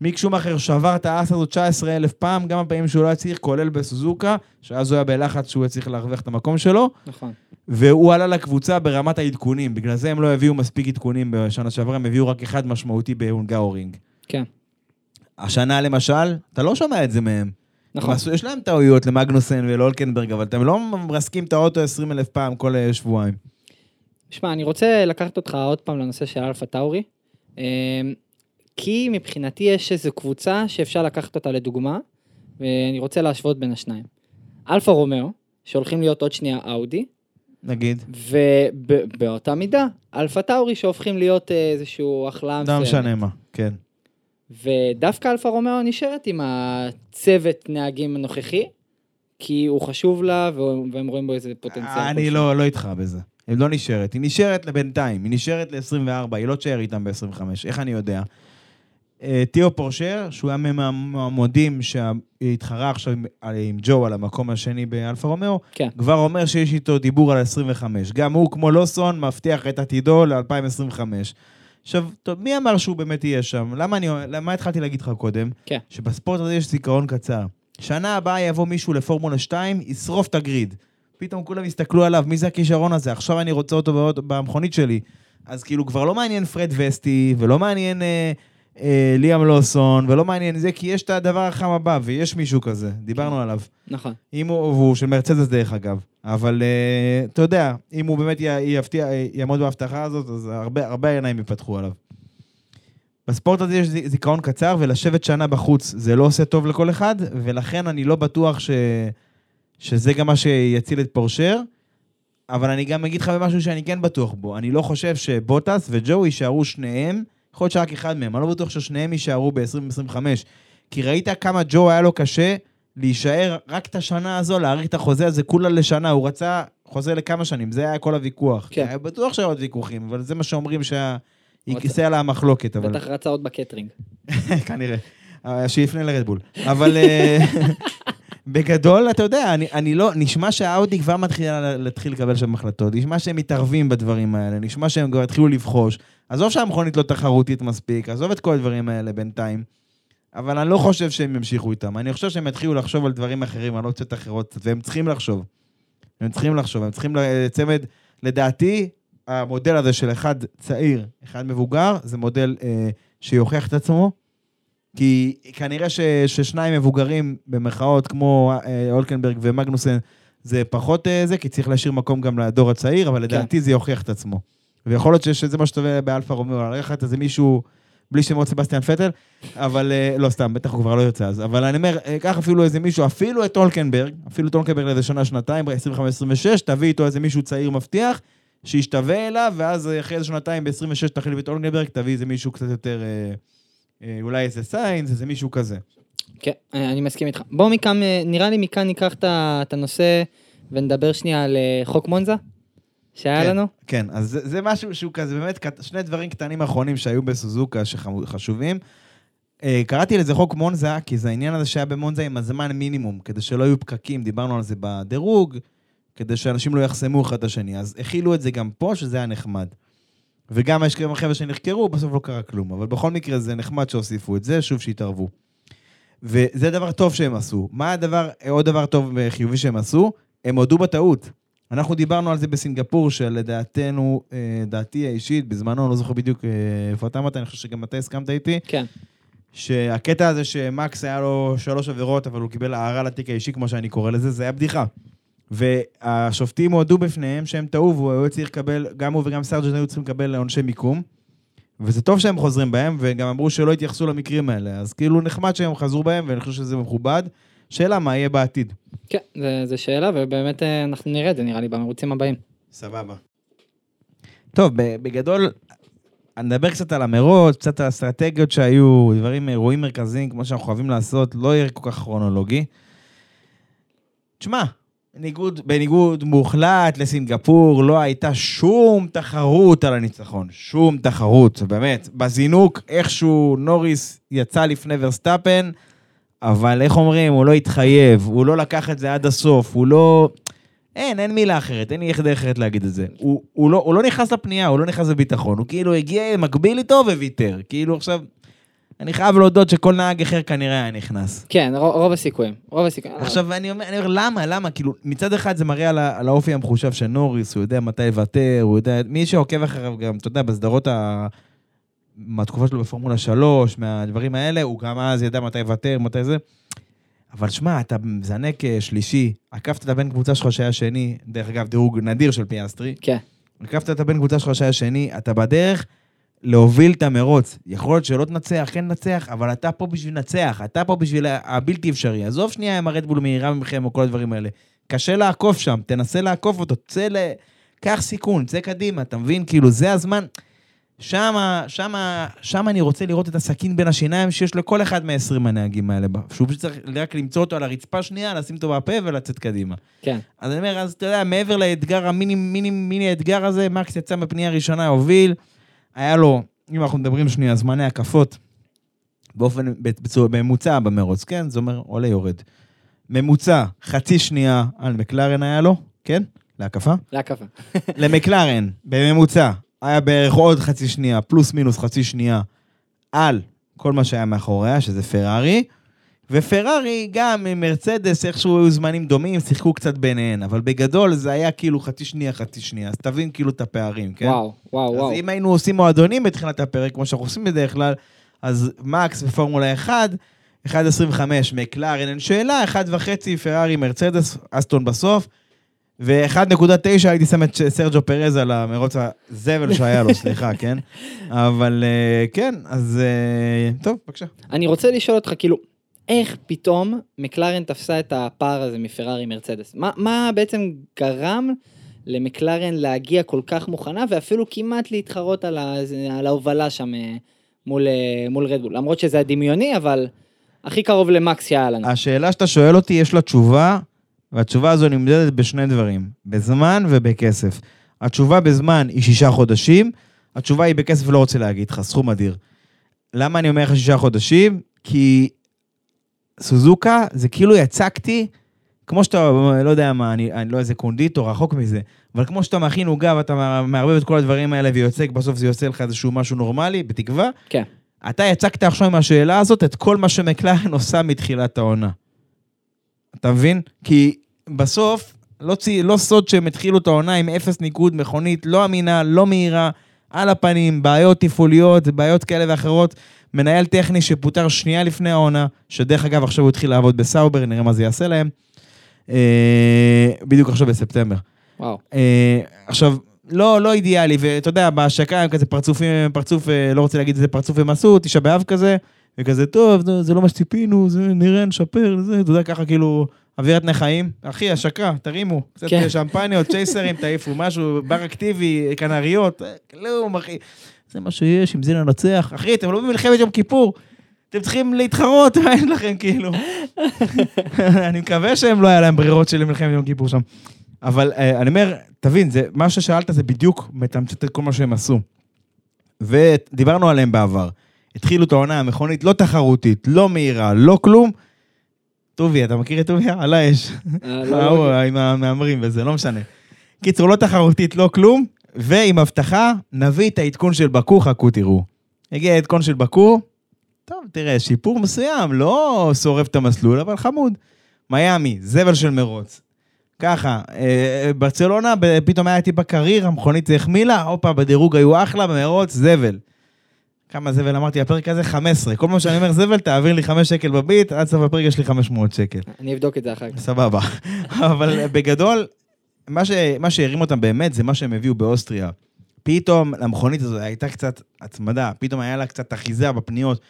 מיק שומאחר שבר את האס הזאת 19 אלף פעם, גם הפעמים שהוא לא היה צריך, כולל בסוזוקה, שאז הוא היה בלחץ שהוא היה צריך להרוויח את המקום שלו, נכון. והוא עלה לקבוצה ברמת העדכונים, בגלל זה הם לא הביאו מספיק עדכונים בשנה שעברה, הם הביאו רק אחד משמעותי בהונגרורינג. כן. השנה למשל, אתה לא שומע את זה מהם. נכון. עשו- יש להם טעויות למגנוסן ולאולקנברג, אבל אתם לא מרסקים את האוטו 20 אלף פעם כל אה, שבועיים. שמע, אני רוצה לקחת אותך עוד פעם לנושא של אלפה טאורי, אמ, כי מבחינתי יש איזו קבוצה שאפשר לקחת אותה לדוגמה, ואני רוצה להשוות בין השניים. אלפה רומאו, שהולכים להיות עוד שנייה אאודי, נגיד. ובאותה מידה, אלפה טאורי שהופכים להיות אה, איזשהו החלאה לא משנה מה, כן. ודווקא אלפה רומאו נשארת עם הצוות נהגים הנוכחי, כי הוא חשוב לה והם רואים בו איזה פוטנציאל. אני. לא, לא איתך בזה. היא לא נשארת. היא נשארת לבינתיים, היא נשארת ל-24, היא לא תשאר איתם ב-25, איך אני יודע? אה, תיאו פורשר, שהוא היה מהמועמדים שהתחרה עכשיו עם, ג'ו על המקום השני באלפה רומאו, כן. כבר אומר שיש איתו דיבור על 25. גם הוא, כמו לוסון, מבטיח את עתידו ל-2025. עכשיו, טוב, מי אמר שהוא באמת יהיה שם? למה אני, למה התחלתי להגיד לך קודם? כן. שבספורט הזה יש זיכרון קצר. שנה הבאה יבוא מישהו לפורמולה 2, ישרוף את הגריד. פתאום כולם יסתכלו עליו, מי זה הכישרון הזה? עכשיו אני רוצה אותו במכונית שלי. אז כאילו כבר לא מעניין פרד וסטי, ולא מעניין אה, אה, ליאם לוסון, ולא מעניין זה, כי יש את הדבר החם הבא, ויש מישהו כזה, דיברנו עליו. נכון. אם הוא, והוא של מרצדס דרך אגב, אבל אה, אתה יודע, אם הוא באמת י, יפתיע, יעמוד בהבטחה הזאת, אז הרבה, הרבה עיניים ייפתחו עליו. בספורט הזה יש זיכרון קצר, ולשבת שנה בחוץ זה לא עושה טוב לכל אחד, ולכן אני לא בטוח ש... שזה גם מה שיציל את פורשר, אבל אני גם אגיד לך במשהו שאני כן בטוח בו. אני לא חושב שבוטס וג'ו יישארו שניהם, יכול להיות שרק אחד מהם, אני לא בטוח ששניהם יישארו ב-2025. כי ראית כמה ג'ו היה לו קשה להישאר רק את השנה הזו, להאריך את החוזה הזה כולה לשנה, הוא רצה חוזה לכמה שנים, זה היה כל הוויכוח. כן. היה בטוח שהיו עוד ויכוחים, אבל זה מה שאומרים שה... רצה- יכיסה לה המחלוקת, אבל... בטח רצה עוד בקטרינג. כנראה. אה, שיפנה לרדבול. אבל אה, בגדול, אתה יודע, אני, אני לא, נשמע שהאאודי כבר מתחילה להתחיל לקבל שם החלטות, נשמע שהם מתערבים בדברים האלה, נשמע שהם כבר התחילו לבחוש. עזוב שהמכונית לא תחרותית מספיק, עזוב את כל הדברים האלה בינתיים. אבל אני לא חושב שהם ימשיכו איתם. אני חושב שהם יתחילו לחשוב על דברים אחרים, על אופציות אחרות, והם צריכים לחשוב. הם צריכים לחשוב, הם צריכים לצמד, לדעתי, המודל הזה של אחד צעיר, אחד מבוגר, זה מודל אה, שיוכיח את עצמו, כי כנראה ש, ששניים מבוגרים, במרכאות, כמו אה, אולקנברג ומגנוסן, זה פחות אה, זה, כי צריך להשאיר מקום גם לדור הצעיר, אבל לדעתי זה יוכיח את עצמו. ויכול להיות שזה מה שטוב באלפה רומאו, ללכת איזה מישהו, בלי שמות סבסטיאן פטל, אבל אה, לא סתם, בטח הוא כבר לא יוצא אז, אבל אני אומר, קח אפילו איזה מישהו, אפילו את אולקנברג, אפילו את אולקנברג לאיזה שנה, שנתיים, 25-26, תביא איתו איזה מישהו צעיר מבטיח, שישתווה אליו, ואז אחרי איזה שנתיים, ב-26 תחליף את אולקנברג, תביא איזה מישהו קצת יותר, אה, אולי איזה סיינס, איזה מישהו כזה. כן, אה, אני מסכים איתך. בואו מכאן, אה, נראה לי מכאן ניקח את הנושא ונדבר שנייה על אה, חוק מונזה, שהיה כן, לנו. כן, אז זה, זה משהו שהוא כזה, באמת, שני דברים קטנים אחרונים שהיו בסוזוקה שחשובים. אה, קראתי לזה חוק מונזה, כי זה העניין הזה שהיה במונזה עם הזמן מינימום, כדי שלא יהיו פקקים, דיברנו על זה בדירוג, כדי שאנשים לא יחסמו אחד את השני. אז הכילו את זה גם פה, שזה היה נחמד. וגם יש כמה חבר'ה שנחקרו, בסוף לא קרה כלום. אבל בכל מקרה זה נחמד שהוסיפו את זה, שוב שהתערבו. וזה דבר טוב שהם עשו. מה הדבר, עוד דבר טוב וחיובי שהם עשו? הם הודו בטעות. אנחנו דיברנו על זה בסינגפור, שלדעתנו, אה, דעתי האישית, בזמנו, אני לא זוכר בדיוק אה, איפה אתה אמרת, אני חושב שגם אתה הסכמת איתי, כן, שהקטע הזה שמקס היה לו שלוש עבירות, אבל הוא קיבל הערה לתיק האישי, כמו שאני קורא לזה, זה היה בדיחה. והשופטים הודו בפניהם שהם טעו, והוא היה צריך לקבל, גם הוא וגם סרג'נט היו צריכים לקבל עונשי מיקום. וזה טוב שהם חוזרים בהם, וגם אמרו שלא התייחסו למקרים האלה. אז כאילו נחמד שהם חזרו בהם, ואני חושב שזה מכובד. שאלה, מה יהיה בעתיד? כן, זה- זה שאלה, ובאמת אה, אנחנו נראה את זה נראה לי במרוצים הבאים. סבבה. טוב, בגדול, נדבר קצת על המרוץ, קצת על האסטרטגיות שהיו, דברים, אירועים מרכזיים, כמו שאנחנו חייבים לעשות, לא יהיה כל כך כרונולוגי. תשמע, בניגוד, בניגוד מוחלט לסינגפור, לא הייתה שום תחרות על הניצחון. שום תחרות, באמת. בזינוק, איכשהו נוריס יצא לפני ורסטאפן, אבל איך אומרים, הוא לא התחייב, הוא לא לקח את זה עד הסוף, הוא לא... אין, אין מילה אחרת, אין לי איך דרך אחרת להגיד את זה. הוא, הוא, לא, הוא לא נכנס לפנייה, הוא לא נכנס לביטחון, הוא כאילו הגיע מקביל איתו וויתר. כאילו עכשיו, אני חייב להודות שכל נהג אחר כנראה היה נכנס. כן, רוב הסיכויים. רוב הסיכויים. עכשיו, אני אומר, אני אומר, למה, למה? כאילו, מצד אחד זה מראה על, על האופי המחושב של נוריס, הוא יודע מתי לוותר, הוא יודע, מי שעוקב אחריו גם, אתה יודע, בסדרות ה... מהתקופה שלו בפורמולה 3, מהדברים האלה, הוא גם אז ידע מתי לוותר, מתי זה. אבל שמע, אתה מזנק אה, שלישי, עקפת את הבן קבוצה שלך שהיה שני, דרך אגב, דירוג נדיר של פיאסטרי, כן, עקפת את הבן קבוצה שלך שהיה שני, אתה בדרך להוביל את המרוץ. יכול להיות שלא תנצח, כן תנצח, אבל אתה פה בשביל לנצח, אתה פה בשביל הבלתי אפשרי. עזוב שנייה אם הרדבול מהירה ממכם או כל הדברים האלה. קשה לעקוף שם, תנסה לעקוף אותו, צא ל... קח סיכון, צא קדימה, אתה מבין? כאילו, זה הזמן. שמה, שמה, שמה אני רוצה לראות את הסכין בין השיניים שיש לכל אחד מה-20 הנהגים האלה. שהוא פשוט צריך רק למצוא אותו על הרצפה שנייה, לשים אותו בפה ולצאת קדימה. כן. אז אני אומר, אז אתה יודע, מעבר לאתגר, המיני מיני מיני אתגר הזה, מקס יצא בפנייה הראשונה, הוביל, היה לו, אם אנחנו מדברים שנייה, זמני הקפות, באופן, בצורה- בממוצע במרוץ, כן? זה אומר, עולה יורד. ממוצע, חצי שנייה על מקלרן היה לו, כן? להקפה. להקפה. למקלרן, בממוצע, היה בערך עוד חצי שנייה, פלוס מינוס חצי שנייה, על כל מה שהיה מאחוריה, שזה פרארי. ופרארי, גם מרצדס, איכשהו היו זמנים דומים, שיחקו קצת ביניהן, אבל בגדול זה היה כאילו חצי שנייה, חצי שנייה, אז תבין כאילו את הפערים, כן? וואו, וואו, אז וואו. אם היינו עושים מועדונים בתחילת הפרק, כמו שאנחנו עושים בדרך כלל, אז מקס בפורמולה 1, 1.25 מקלרן אין שאלה, 1.5 פרארי מרצדס, אסטון בסוף, ו-1.9 הייתי שם את סרג'ו פרז על המרוץ הזבל שהיה לו, סליחה, כן? אבל אה, כן, אז אה, טוב, בבקשה. אני רוצה לשאול אותך, כאילו, איך פתאום מקלרן תפסה את הפער הזה מפרארי מרצדס? מה, מה בעצם גרם למקלרן להגיע כל כך מוכנה ואפילו כמעט להתחרות על, ה, על ההובלה שם אה, מול, אה, מול רדבול? למרות שזה הדמיוני, אבל הכי קרוב למקס שהיה לנו. השאלה שאתה שואל אותי, יש לה תשובה, והתשובה הזו נמדדת בשני דברים, בזמן ובכסף. התשובה בזמן היא שישה חודשים, התשובה היא בכסף לא רוצה להגיד לך, סכום אדיר. למה אני אומר לך שישה חודשים? כי סוזוקה זה כאילו יצקתי, כמו שאתה, לא יודע מה, אני, אני לא איזה קונדיטור, רחוק מזה, אבל כמו שאתה מכין עוגה ואתה מערבב את כל הדברים האלה ויוצק, בסוף זה יוצא לך איזשהו משהו נורמלי, בתקווה, כן. אתה יצקת עכשיו עם השאלה הזאת את כל מה שמקלרן עושה מתחילת העונה. אתה מבין? כי בסוף, לא, צי, לא סוד שהם התחילו את העונה עם אפס ניקוד, מכונית לא אמינה, לא מהירה, על הפנים, בעיות תפעוליות, בעיות כאלה ואחרות. מנהל טכני שפוטר שנייה לפני העונה, שדרך אגב עכשיו הוא התחיל לעבוד בסאובר, נראה מה זה יעשה להם. אה, בדיוק עכשיו בספטמבר. וואו. אה, עכשיו, לא, לא אידיאלי, ואתה יודע, בהשקה הם כזה פרצופים, פרצוף, אה, לא רוצה להגיד איזה פרצוף הם עשו, תשעה באב כזה, וכזה, טוב, זה, זה לא מה שציפינו, זה נראה, נשפר, זה, אתה יודע, ככה כאילו, אווירת נחיים. אחי, השקה, תרימו, קצת כן. שמפניות, צ'ייסרים, תעיפו, משהו, בר אקטיבי, כנריות, אה, כלום, אחי. זה מה שיש, עם זה ננצח. אחי, אתם לא במלחמת יום כיפור. אתם צריכים להתחרות, מה אין לכם, כאילו. אני מקווה שהם לא היה להם ברירות של מלחמת יום כיפור שם. אבל אה, אני אומר, תבין, זה, מה ששאלת זה בדיוק מתמצת את כל מה שהם עשו. ודיברנו עליהם בעבר. התחילו את העונה המכונית לא תחרותית, לא מהירה, לא כלום. טובי, אתה מכיר את טובי? על האש. אה, לא, ההוא, לא, עם המהמרים וזה, לא משנה. קיצור, לא תחרותית, לא כלום, ועם הבטחה, נביא את העדכון של בקו, חכו תראו. הגיע העדכון של בקו, טוב, תראה, שיפור מסוים, לא שורף את המסלול, אבל חמוד. מיאמי, זבל של מרוץ. ככה, אה, ברצלונה, פתאום היה טיפה קריר, המכונית החמילה, הופה, בדירוג היו אחלה, במרוץ, זבל. כמה זבל אמרתי בפרק הזה? 15. כל פעם שאני אומר זבל, תעביר לי 5 שקל בביט, עד סוף הפרק יש לי 500 שקל. אני אבדוק את זה אחר כך. סבבה. אבל בגדול, מה, ש... מה שהרים אותם באמת זה מה שהם הביאו באוסטריה. פתאום למכונית הזו הייתה קצת הצמדה, פתאום היה לה קצת אחיזה בפניות.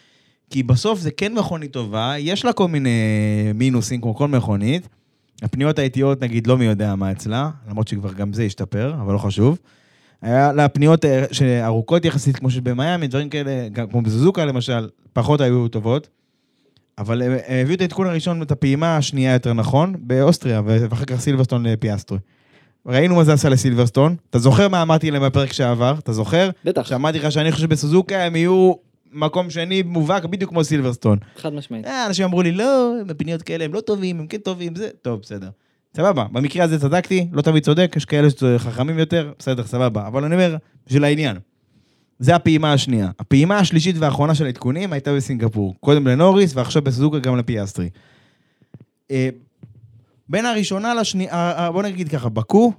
כי בסוף זה כן מכונית טובה, יש לה כל מיני מינוסים כמו כל מכונית. הפניות האיטיות נגיד לא מי יודע מה אצלה, למרות שכבר גם זה השתפר, אבל לא חשוב. היה לה פניות אה, שארוכות יחסית, כמו שבמיאמי, דברים כאלה, גם כמו בזוזוקה למשל, פחות היו טובות. אבל הם הביאו את העדכון הראשון, את הפעימה השנייה יותר נכון, באוסטריה, ואחר כך סילברסטון לפיאסטרי. ראינו מה זה עשה לסילברסטון. אתה זוכר מה אמרתי להם בפרק שעבר? אתה זוכר? בטח, שאמרתי לך שאני חושב שבסוזוקה הם יהיו מקום שני מובהק בדיוק כמו סילברסטון. חד משמעית. אה, אנשים אמרו לי, לא, בפניות כאלה הם לא טובים, הם כן טובים, זה... טוב, בסדר. סבבה, במקרה הזה צדקתי, לא תמיד צודק, יש כאלה שחכמים יותר, בסדר, סבבה. אבל אני אומר, בשביל העניין. זה הפעימה השנייה. הפעימה השלישית והאחרונה של העדכונים הייתה בסינגפור. קודם לנוריס ועכשיו בסוזוקה גם לפיאסטרי. אה, בין הראשונה לשנייה, בוא נגיד ככה, בקו,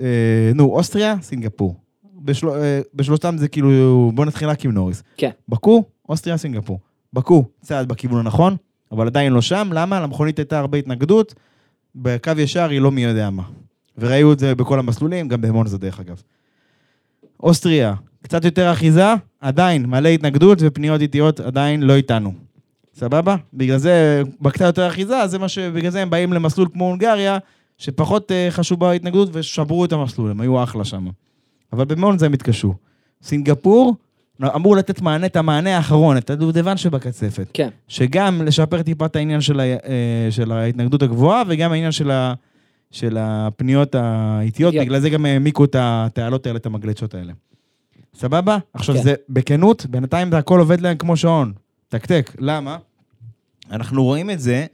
אה, נו, אוסטריה, סינגפור. בשל, אה, בשלושתם זה כאילו, בוא נתחיל רק עם נוריס. כן. בקו, אוסטריה, סינגפור. בקו, צעד בכיוון הנכון, אבל עדיין לא שם, למה? למכונית הייתה הרבה התנגדות, בקו ישר היא לא מי יודע מה. וראינו את זה בכל המסלולים, גם במונזה דרך אגב. אוסטריה, קצת יותר אחיזה, עדיין מלא התנגדות ופניות איטיות עדיין לא איתנו. סבבה? בגלל זה, בקצת יותר אחיזה, זה מה ש... בגלל זה הם באים למסלול כמו הונגריה, שפחות אה, חשוב בהתנגדות ושברו את המסלול, הם היו אחלה שם. אבל במונזה הם התקשו. סינגפור אמור לתת מענה, את המענה האחרון, את הדובדבן שבקצפת. כן. שגם לשפר טיפה את העניין של, ה, אה, של ההתנגדות הגבוהה, וגם העניין של, ה, של הפניות האיטיות, יופ. בגלל זה גם העמיקו את התעלות האלה, את המגלצ'ות האלה. סבבה? עכשיו כן. זה, בכנות, בינתיים זה הכל עובד להם כמו שעון. תקתק. למה? אנחנו רואים את זה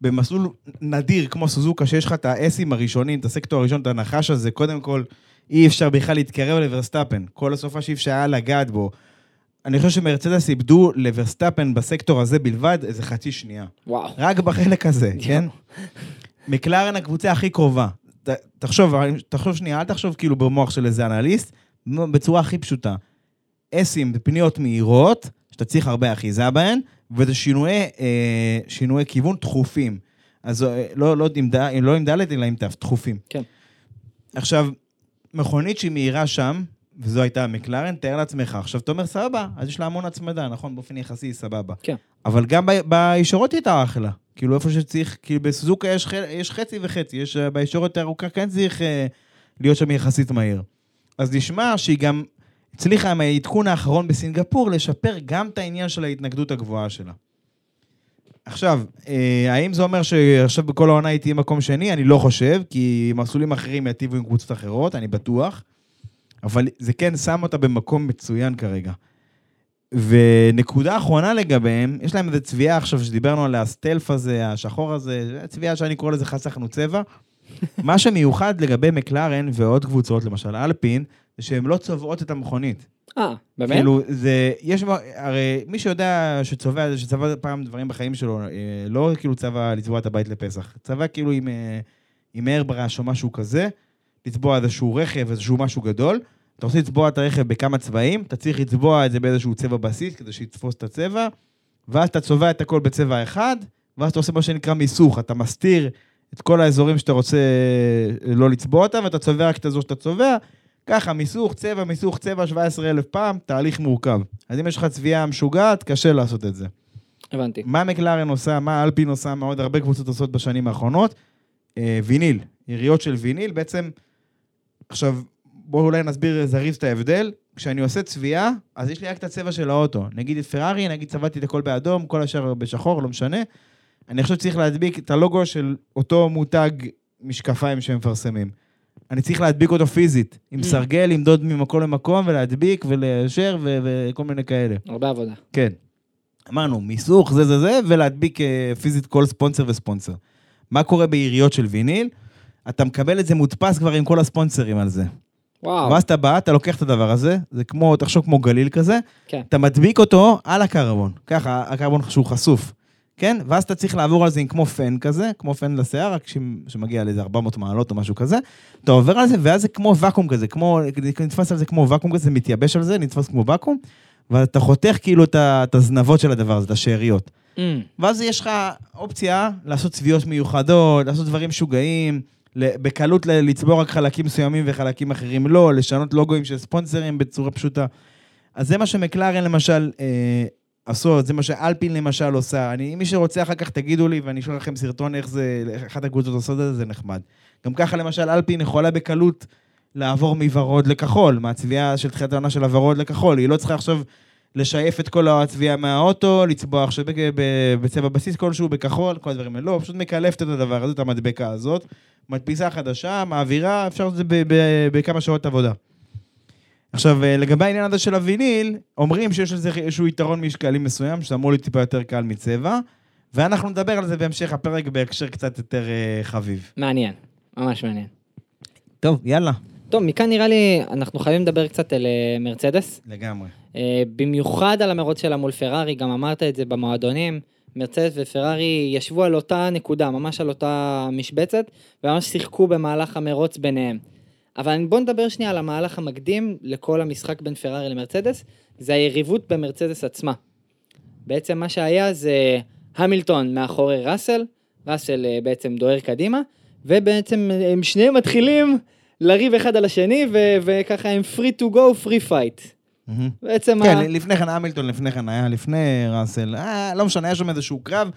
במסלול נדיר כמו סוזוקה, שיש לך את ה-S-ים הראשונים, את הסקטור הראשון, את הנחש הזה, קודם כל, אי אפשר בכלל להתקרב לוורסטאפן. כל הסופ"ש אי אפשר היה לגעת בו. אני חושב שמרצדס איבדו לוורסטאפן בסקטור הזה בלבד איזה חצי שנייה. וואו. רק בחלק הזה, כן? מקלרן הקבוצה הכי קרובה. ת- תחשוב, תחשוב שנייה, אל תחשוב כאילו במוח של איזה אנליסט, בצורה הכי פשוטה. אסים בפניות מהירות, שאתה צריך הרבה אחיזה בהן, וזה שינויי, אה, שינויי כיוון תכופים. אז אה, לא, לא, עם, ד- לא עם ד' אלא עם ת', תכופים. כן. עכשיו, מכונית שהיא מהירה שם, וזו הייתה מקלרן, תאר לעצמך. עכשיו, אתה אומר, סבבה, אז יש לה המון הצמדה, נכון? באופן יחסי, סבבה. כן. אבל גם בישורות היא הייתה אחלה. כאילו, איפה שצריך, כאילו, בסוזוקה יש, ח- יש חצי וחצי, יש אה, בישורת הארוכה כן צריך אה, להיות שם יחסית מהיר. אז נשמע שהיא גם הצליחה עם העדכון האחרון בסינגפור לשפר גם את העניין של ההתנגדות הגבוהה שלה. עכשיו, אה, האם זה אומר שעכשיו בכל העונה היא תהיה מקום שני? אני לא חושב, כי מסלולים אחרים יטיבו עם קבוצות אחרות, אני בטוח. אבל זה כן שם אותה במקום מצוין כרגע. ונקודה אחרונה לגביהם, יש להם איזה צביעה עכשיו שדיברנו עליה, הסטלף הזה, השחור הזה, זה צביעה שאני קורא לזה חסכנו צבע. מה שמיוחד לגבי מקלרן ועוד קבוצות, למשל אלפין, שהן לא צובעות את המכונית. אה, באמת? כאילו, זה, יש, הרי מי שיודע שצובע, שצבע פעם דברים בחיים שלו, אה, לא כאילו צבע לצבוע את הבית לפסח, צבע כאילו עם, אה, עם איירברש או משהו כזה, לצבוע איזשהו רכב, איזשהו משהו גדול. אתה רוצה לצבוע את הרכב בכמה צבעים, אתה צריך לצבוע את זה באיזשהו צבע בסיס כדי שיתפוס את הצבע, ואז אתה צובע את הכל בצבע אחד, ואז אתה עושה מה שנקרא מיסוך, אתה מסתיר את כל האזורים שאתה רוצה אה, לא לצבוע אותם, ואתה צובע רק את האזור שאתה צובע, ככה, מיסוך, צבע, מיסוך, צבע, 17,000 פעם, תהליך מורכב. אז אם יש לך צביעה משוגעת, קשה לעשות את זה. הבנתי. מה מקלרן עושה, מה אלפין עושה, מה עוד הרבה קבוצות עושות בשנים האחרונות? אה, ויניל, יריות של ויניל, בעצם, עכשיו, בואו אולי נסביר זריז את ההבדל. כשאני עושה צביעה, אז יש לי רק את הצבע של האוטו. נגיד את פרארי, נגיד צבעתי את הכל באדום, כל השאר בשחור, לא משנה. אני חושב שצריך להדביק את הלוגו של אותו מותג משקפיים שהם מפרסמים. אני צריך להדביק אותו פיזית, עם Mm. סרגל, למדוד ממקום למקום ולהדביק וליישר ו- וכל מיני כאלה. הרבה עבודה. כן. אמרנו, מיסוך, זה זה זה, ולהדביק אה, פיזית כל ספונסר וספונסר. מה קורה בעיריות של ויניל? אתה מקבל את זה מודפס כבר עם כל הספונסרים על זה. וואו. ואז אתה בא, אתה לוקח את הדבר הזה, זה כמו, תחשוב כמו גליל כזה, כן. אתה מדביק אותו על הקרבון, ככה, הקרבון שהוא חשוף, כן? ואז אתה צריך לעבור על זה עם כמו פן כזה, כמו פן לשיער, רק שמגיע לאיזה 400 מעלות או משהו כזה, אתה עובר על זה, ואז זה כמו ואקום כזה, כמו, נתפס על זה כמו ואקום כזה, מתייבש על זה, נתפס כמו ואקום, ואתה חותך כאילו את הזנבות של הדבר הזה, את השאריות. Mm, ואז יש לך אופציה לעשות צביעות מיוחדות, לעשות דברים משוגעים, בקלות לצבור רק חלקים מסוימים וחלקים אחרים לא, לשנות לוגוים של ספונסרים בצורה פשוטה. אז זה מה שמקלרן למשל אה, עשו, זה מה שאלפין למשל עושה. אני, מי שרוצה אחר כך תגידו לי ואני אשלח לכם סרטון איך זה, אחת הקבוצות עושות את זה, זה נחמד. גם ככה למשל אלפין יכולה בקלות לעבור מוורוד לכחול, מהצביעה של תחילת העונה של הוורוד לכחול. היא לא צריכה עכשיו לשייף את כל הצביעה מהאוטו, לצבוע עכשיו בצבע בסיס כלשהו, בכחול, כל הדברים האלה. לא, פשוט מקלפת את הדבר הזה, את המדבקה הזאת, מדפיסה חדשה, מעבירה, אפשר לעשות את זה בכמה שעות עבודה. עכשיו, אה, לגבי העניין הזה של הוויניל, אומרים שיש לזה איזשהו יתרון משקלי מסוים, שזה אמור להיות טיפה יותר קל מצבע, ואנחנו נדבר על זה בהמשך הפרק בהקשר קצת יותר אה, חביב. מעניין. ממש מעניין. טוב, יאללה. טוב, מכאן נראה לי, אנחנו חייבים לדבר קצת על אה, מרצדס. לגמרי. במיוחד על המרוץ שלה מול פרארי, גם אמרת את זה במועדונים. מרצדס ופרארי ישבו על אותה נקודה, ממש על אותה משבצת, וממש שיחקו במהלך המרוץ ביניהם. אבל בואו נדבר שנייה על המהלך המקדים לכל המשחק בין פרארי למרצדס, זה היריבות במרצדס עצמה. בעצם מה שהיה זה המילטון מאחורי ראסל, ראסל אה, בעצם דוהר קדימה, ובעצם הם שניהם מתחילים לריב אחד על השני, ו- וככה הם free to go, free fight. בעצם כן, ה- לפני כן המילטון, לפני כן היה לפני ראסל, אה, לא משנה, היה שם איזשהו קרב,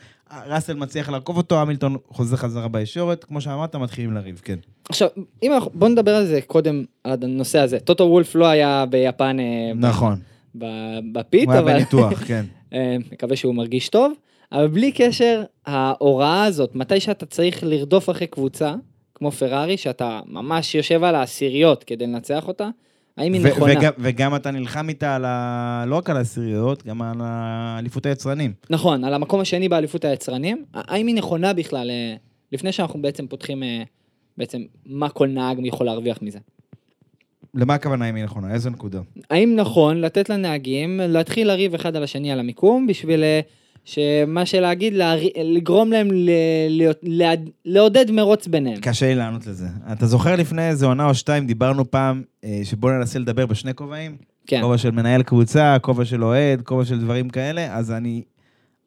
ראסל מצליח לעקוף אותו, המילטון חוזר חזרה בישורת, כמו שאמרת, מתחילים לריב, כן. עכשיו, אם אנחנו, בוא נדבר על זה קודם, על הנושא הזה. טוטו וולף לא היה ביפן אה, ב- נכון, ב- בפיט, הוא היה אבל בניתוח, כן. אה, מקווה שהוא מרגיש טוב. אבל בלי קשר, ההוראה הזאת, מתי שאתה צריך לרדוף אחרי קבוצה, כמו פרארי, שאתה ממש יושב על העשיריות כדי לנצח אותה, האם היא ו- נכונה? וגם- וגם אתה נלחם איתה על ה... לא רק על העשיריות, גם על האליפות היצרנים. נכון, על המקום השני באליפות היצרנים, האם היא נכונה בכלל, אה, לפני שאנחנו בעצם פותחים, אה, בעצם, מה כל נהג יכול להרוויח מזה? למה הכוונה אם היא נכונה? איזו נקודה? האם נכון לתת לנהגים להתחיל לריב אחד על השני על המיקום, בשביל אה, שמה שלהגיד, להר- לגרום להם ל- להיות- לעד- לעודד מרוץ ביניהם? קשה לי לענות לזה. אתה זוכר לפני איזה עונה או שתיים, דיברנו פעם, אה, שבוא ננסה לדבר בשני כובעים? כן, כובע של מנהל קבוצה, כובע של אוהד, כובע של דברים כאלה, אז אני,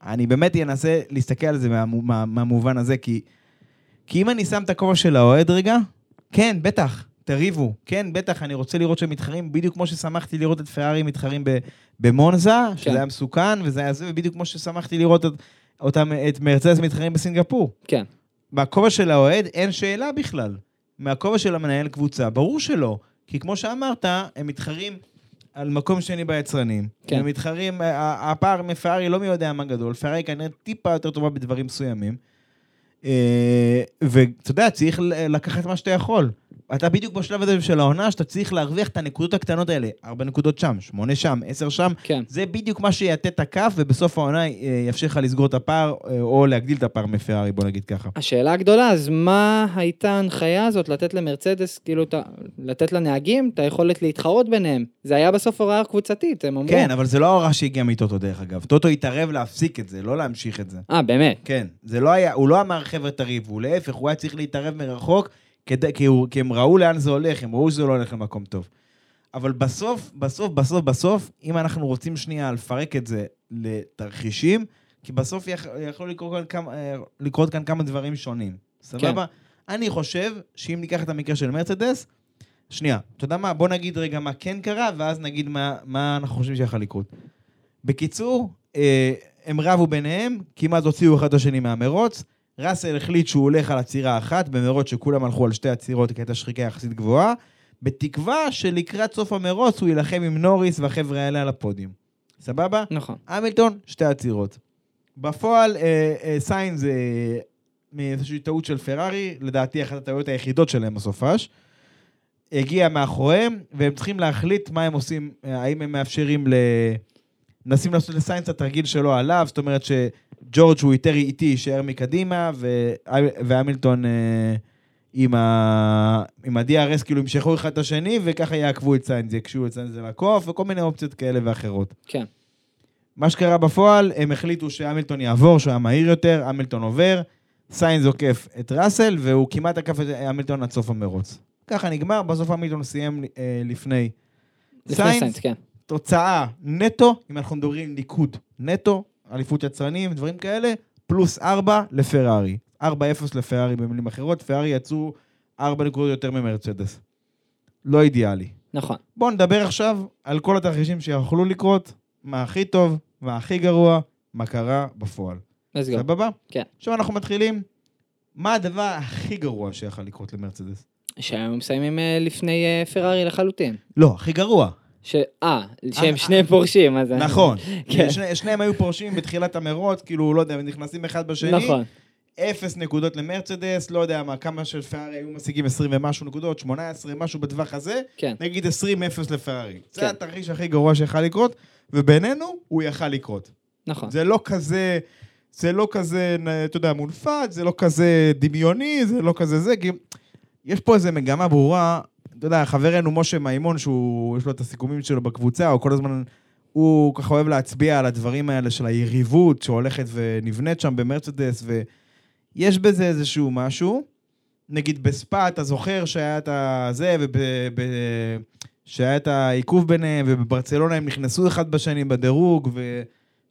אני באמת אנסה להסתכל על זה מהמו- מה, מהמובן הזה, כי, כי אם אני שם את הכובע של האוהד רגע, כן, בטח, תריבו, כן, בטח, אני רוצה לראות שהם מתחרים, בדיוק כמו ששמחתי לראות את פרארי מתחרים במונזה, שזה כן. היה מסוכן, וזה היה זה, ובדיוק כמו ששמחתי לראות את, אותם, את מרצדס מתחרים בסינגפור. כן, מהכובע של האוהד אין שאלה בכלל. מהכובע של המנהל קבוצה, ברור שלא. כי כמו שאמרת, הם מתחרים על מקום שני ביצרנים. כן. הם מתחרים, הפער מפרארי לא מי יודע מה גדול, פרארי כנראה טיפה יותר טובה בדברים מסוימים. אה, ואתה יודע, צריך לקחת מה שאתה יכול. אתה בדיוק בשלב הזה של העונה, שאתה צריך להרוויח את הנקודות הקטנות האלה. ארבע נקודות שם, שמונה שם, עשר שם. כן. זה בדיוק מה שיעטה את הכף, ובסוף העונה אה, יאפשר לך לסגור את הפער, אה, או להגדיל את הפער מפרארי, בוא נגיד ככה. השאלה הגדולה, אז מה הייתה ההנחיה הזאת לתת למרצדס, כאילו, ה- לתת לנהגים את היכולת להתחרות ביניהם? זה היה בסוף הוראה קבוצתית, הם אמרו. כן, אבל זה לא ההוראה שהגיעה מטוטו דרך אגב. טוטו התערב להפסיק את זה, לא להמשיך את זה. אה, באמת? כן, זה לא היה, הוא לא אמר חבר'ה תריבו, להפך, הוא היה צריך להתערב מרחוק, כדי, כי, הוא, כי הם ראו לאן זה הולך, הם ראו שזה לא הולך למקום טוב. אבל בסוף, בסוף, בסוף, בסוף, אם אנחנו רוצים שנייה לפרק את זה לתרחישים, כי בסוף יכ, יכלו לקרות כאן, כמה, לקרות כאן כמה דברים שונים. סבבה? אני חושב שאם ניקח את המקרה של מרצדס, שנייה, אתה יודע מה? בוא נגיד רגע מה כן קרה, ואז נגיד מה, מה אנחנו חושבים שיכול לקרות. בקיצור, אה, הם רבו ביניהם, כמעט הוציאו אחד את השני מהמרוץ. ראסל החליט שהוא הולך על עצירה אחת, במרוץ שכולם הלכו על שתי עצירות, כי הייתה שחיקה יחסית גבוהה, בתקווה שלקראת סוף המרוץ הוא יילחם עם נוריס והחבר'ה האלה על הפודיום. סבבה? נכון. המילטון, שתי עצירות. בפועל, אה, אה, סיינס, אה, מאיזושהי טעות של פרארי, לדעתי אחת הטעויות היחידות שלהם בסופש, הגיע מאחוריהם, והם צריכים להחליט מה הם עושים, אה, האם הם מאפשרים ל... מנסים לעשות לסיינס את התרגיל שלו עליו, זאת אומרת שג'ורג' הוא יותר איטי, יישאר מקדימה, והמילטון אה, עם, ה... עם ה-DRS כאילו ימשכו אחד את השני, וככה יעקבו את סיינס, יקשו את סיינס לעקוף, וכל מיני אופציות כאלה ואחרות. כן. מה שקרה בפועל, הם החליטו שהמילטון יעבור, שהוא היה מהיר יותר, המילטון עובר, סיינס עוקף את ראסל, והוא כמעט עקף את המילטון עד סוף המרוץ. ככה נגמר, בסוף המילטון סיים אה, לפני לפני. סיינס, כן. תוצאה נטו, אם אנחנו מדברים ניקוד נטו, אליפות יצרנים, דברים כאלה, פלוס 4 לפרארי. 4-0 לפרארי במילים אחרות, פרארי יצאו 4 נקודות יותר ממרצדס. לא אידיאלי. נכון. בואו נדבר עכשיו על כל התרחישים שיכולו לקרות, מה הכי טוב, מה הכי גרוע, מה קרה בפועל. סבבה? כן. עכשיו אנחנו מתחילים. מה הדבר הכי גרוע שיכול לקרות למרצדס? שהם מסיימים אה, לפני אה, פרארי לחלוטין. לא, הכי גרוע. ש... אה, שהם אה, שניהם פורשים, אז... נכון. כן. שני, שניהם היו פורשים בתחילת המרוץ, כאילו, לא יודע, נכנסים אחד בשני. נכון. אפס נקודות למרצדס, לא יודע מה, כמה של פרארי היו משיגים 20 ומשהו נקודות, 18, משהו בטווח הזה. כן. נגיד 20-0 לפרארי. זה כן. התרחיש הכי גרוע שיכל לקרות, ובינינו, הוא יכל לקרות. נכון. זה לא כזה, זה לא כזה, אתה יודע, מונפת, זה לא כזה דמיוני, זה לא כזה זה, כי יש פה איזו מגמה ברורה, אתה יודע, חברנו משה מימון, שהוא, יש לו את הסיכומים שלו בקבוצה, הוא כל הזמן, הוא ככה אוהב להצביע על הדברים האלה של היריבות שהולכת ונבנית שם במרצדס, ויש בזה איזשהו משהו. נגיד בספא, אתה זוכר שהיה את הזה. שהיה את העיכוב ביניהם, ובברצלונה הם נכנסו אחד בשני בדירוג,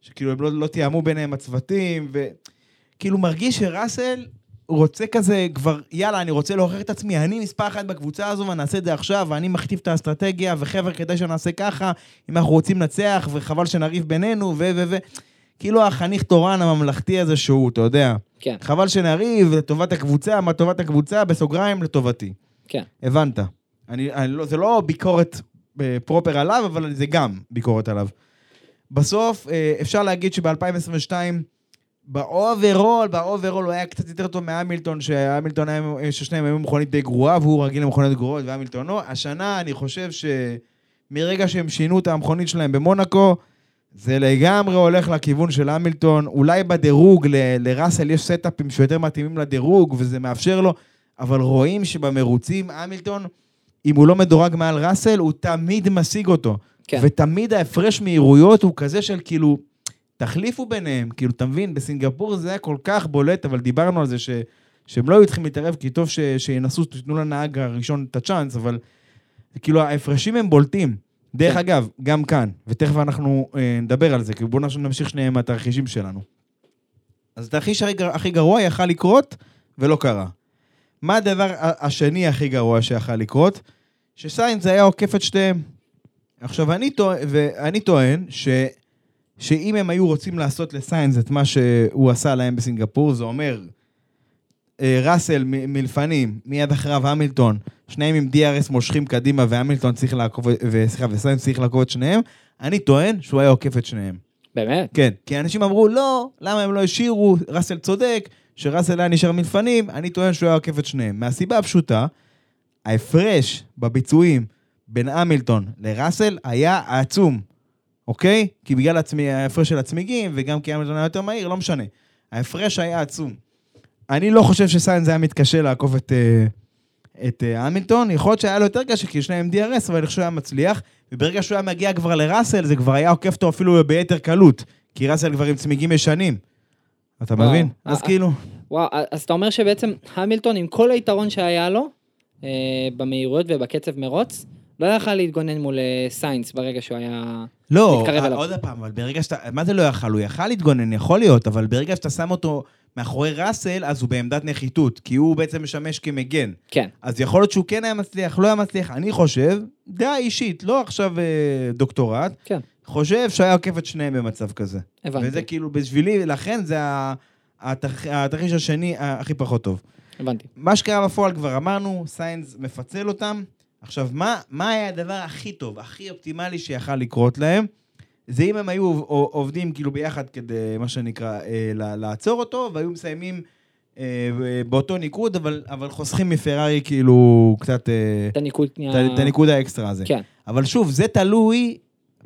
ושכאילו הם לא, לא תיאמו ביניהם הצוותים, וכאילו מרגיש שראסל, רוצה כזה כבר, יאללה, אני רוצה להוכיח את עצמי, אני מספר אחת בקבוצה הזו ואני אעשה את זה עכשיו, ואני מכתיב את האסטרטגיה, וחבר'ה, כדאי שנעשה ככה, אם אנחנו רוצים לנצח, וחבל שנריב בינינו, ו... ו... ו... כאילו החניך תורן הממלכתי הזה שהוא, אתה יודע, כן, חבל שנריב לטובת הקבוצה, מה טובת הקבוצה, בסוגריים לטובתי. כן. הבנת. אני, אני לא, זה לא ביקורת אה, proper עליו, אבל זה גם ביקורת עליו. בסוף, אה, אפשר להגיד שב-2022, ב overall, ב overall הוא היה קצת יותר טוב מהמילטון, שהמילטון היה, ששניהם היו מכונית די גרועה, והוא רגיל למכוניות גרועות, והמילטון לא. השנה, אני חושב שמרגע שהם שינו את המכונית שלהם במונאקו, זה לגמרי הולך לכיוון של המילטון. אולי בדירוג, ל- לראסל יש setup ים שיותר מתאימים לדירוג, וזה מאפשר לו, אבל רואים שבמרוצים, המילטון, אם הוא לא מדורג מעל ראסל, הוא תמיד משיג אותו. כן. ותמיד ההפרש מהירויות הוא כזה של כאילו, תחליפו ביניהם, כאילו, אתה מבין, בסינגפור זה היה כל כך בולט, אבל דיברנו על זה ש, שהם לא היו צריכים להתערב, כי טוב ש, שינסו, תיתנו לנהג הראשון את הצ'אנס, אבל כאילו, ההפרשים הם בולטים. דרך כן. אגב, גם כאן, ותכף אנחנו אה, נדבר על זה, כי בואו נמשיך שנייה עם התרחישים שלנו. אז התרחיש הכי, גר- הכי גרוע יכל לקרות, ולא קרה. מה הדבר השני הכי גרוע שיכל לקרות? שסיינס היה עוקף את שתיהם. עכשיו, אני טוען, ואני טוען ש, שאם הם היו רוצים לעשות לסיינס את מה שהוא עשה להם בסינגפור, זה אומר, אה, ראסל מ- מלפנים, מיד אחריו המילטון, שניהם עם DRS מושכים קדימה והמילטון צריך לעקוב, וסליחה, וסיינס צריך לעקוב את שניהם, אני טוען שהוא היה עוקף את שניהם. באמת? כן, כי אנשים אמרו, לא, למה הם לא השאירו, ראסל צודק, שראסל היה נשאר מלפנים, אני טוען שהוא היה עוקף את שניהם. מהסיבה הפשוטה, ההפרש בביצועים בין המילטון לראסל היה עצום, אוקיי? כי בגלל הצמי, ההפרש של הצמיגים, וגם כי המילטון היה יותר מהיר, לא משנה. ההפרש היה עצום. אני לא חושב שסיינס היה מתקשה לעקוף את, אה, את אה, המילטון, יכול להיות שהיה לו יותר קשה, כי שניהם DRS, אבל אני חושב שהוא היה מצליח, וברגע שהוא היה מגיע כבר לראסל, זה כבר היה עוקף אותו אפילו ביתר קלות, כי ראסל כבר עם צמיגים ישנים. אתה וואו. מבין? אז אה, כאילו, וואו, אז אתה אומר שבעצם המילטון, עם כל היתרון שהיה לו, אה, במהירויות ובקצב מרוץ, לא יכל להתגונן מול אה, סיינס ברגע שהוא היה... לא, אה. עוד פעם, אבל ברגע שאתה, מה זה לא יכל? הוא יכל להתגונן, יכול להיות, אבל ברגע שאתה שם אותו מאחורי ראסל, אז הוא בעמדת נחיתות, כי הוא בעצם משמש כמגן. כן, אז יכול להיות שהוא כן היה מצליח, לא היה מצליח. אני חושב, דעה אישית, לא עכשיו אה, דוקטורט, כן, חושב שהיה עוקף את שניהם במצב כזה. הבנתי, וזה כאילו, בשבילי, לכן זה התרחיש השני ה- הכי פחות טוב. הבנתי. מה שקרה בפועל כבר אמרנו, סיינס מפצל אותם. עכשיו, מה, מה היה הדבר הכי טוב, הכי אופטימלי שיכל לקרות להם? זה אם הם היו עוב- עובדים כאילו ביחד כדי, מה שנקרא, אה, לעצור אותו, והיו מסיימים אה, באותו ניקוד, אבל, אבל חוסכים מפרארי כאילו קצת אה, את הניקוד... את הניקוד האקסטרה הזה. כן, אבל שוב, זה תלוי,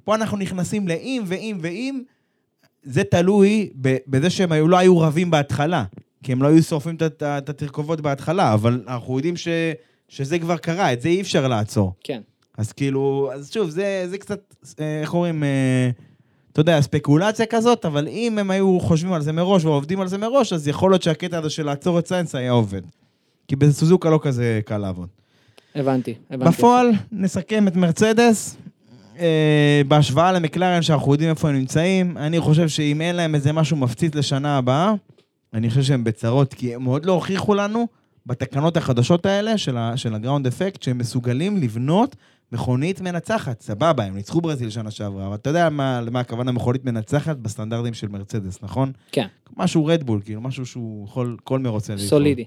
פה אנחנו נכנסים לאם ואם ואם, זה תלוי בזה שהם היו, לא היו רבים בהתחלה, כי הם לא היו שורפים את התרכובות בהתחלה, אבל אנחנו יודעים ש, שזה כבר קרה, את זה אי אפשר לעצור. כן. אז כאילו, אז שוב, זה, זה קצת, אה, איך אומרים, אה, אתה יודע, ספקולציה כזאת, אבל אם הם היו חושבים על זה מראש ועובדים על זה מראש, אז יכול להיות שהקטע הזה של לעצור את סיינס היה עובד. כי בסוזוקה לא כזה קל לעבוד. הבנתי, הבנתי. בפועל, נסכם את מרצדס. אה, בהשוואה למקלרן, שאנחנו יודעים איפה הם נמצאים, אני חושב שאם אין להם איזה משהו מפציץ לשנה הבאה, אני חושב שהם בצרות, כי הם עוד לא הוכיחו לנו בתקנות החדשות האלה של, ה- של הגראונד אפקט, שהם מסוגלים לבנות מכונית מנצחת. סבבה, הם ניצחו ברזיל שנה שעברה, אבל אתה יודע מה, למה הכוונה מכונית מנצחת בסטנדרטים של מרצדס, נכון? כן, משהו רדבול, כאילו, משהו שהוא יכול כל מרוצה לבחור. סולידי.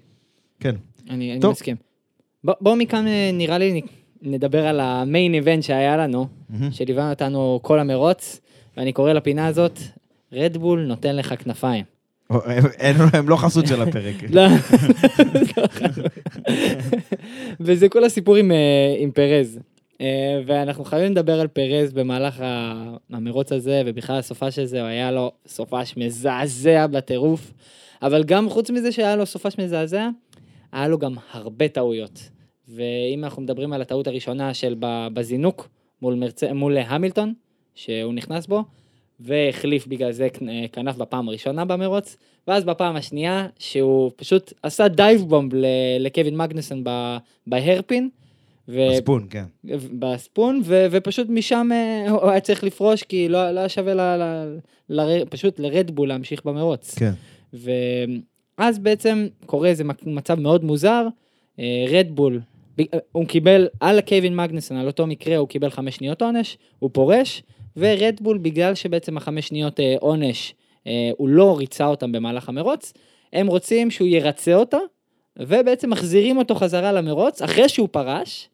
כן. אני אני. מסכים. בוא- בואו מכאן אה, נראה לי נדבר על המיין איבנט שהיה לנו, מהמם. שליווה אותנו כל המרוץ, ואני קורא לפינה הזאת, רדבול נותן לך כנפיים. הם- לא חסות של הפרק. לא. וזה כל הסיפור עם, אה, פרז. אה, ואנחנו חייבים לדבר על פרז במהלך המרוץ הזה, ובכלל הסופש הזה, הוא היה לו סופש מזעזע בטירוף. אבל גם חוץ מזה שהיה לו סופש מזעזע, היה לו גם הרבה טעויות. ואם אנחנו מדברים על הטעות הראשונה של בזינוק מול, מרצ... מול המילטון, שהוא נכנס בו, והחליף בגלל זה כנ- כנף בפעם הראשונה במרוץ, ואז בפעם השנייה שהוא פשוט עשה dive bomb לקווין מגנוסון ב- ב hairpin. ו- בספון, כן. בספון, ו- ופשוט משם אה, הוא היה צריך לפרוש, כי לא, לא היה שווה ל- ל- ל- פשוט לרדבול להמשיך במרוץ. כן. ו... אז בעצם קורה איזה מצב מאוד מוזר, רדבול, הוא קיבל, על קייבין מגנסון, על אותו מקרה, הוא קיבל חמש שניות עונש, הוא פורש, ורדבול, בגלל שבעצם החמש שניות אה, עונש, אה, הוא לא ריצה אותם במהלך המרוץ, הם רוצים שהוא ירצה אותה, ובעצם מחזירים אותו חזרה למרוץ, אחרי שהוא פרש,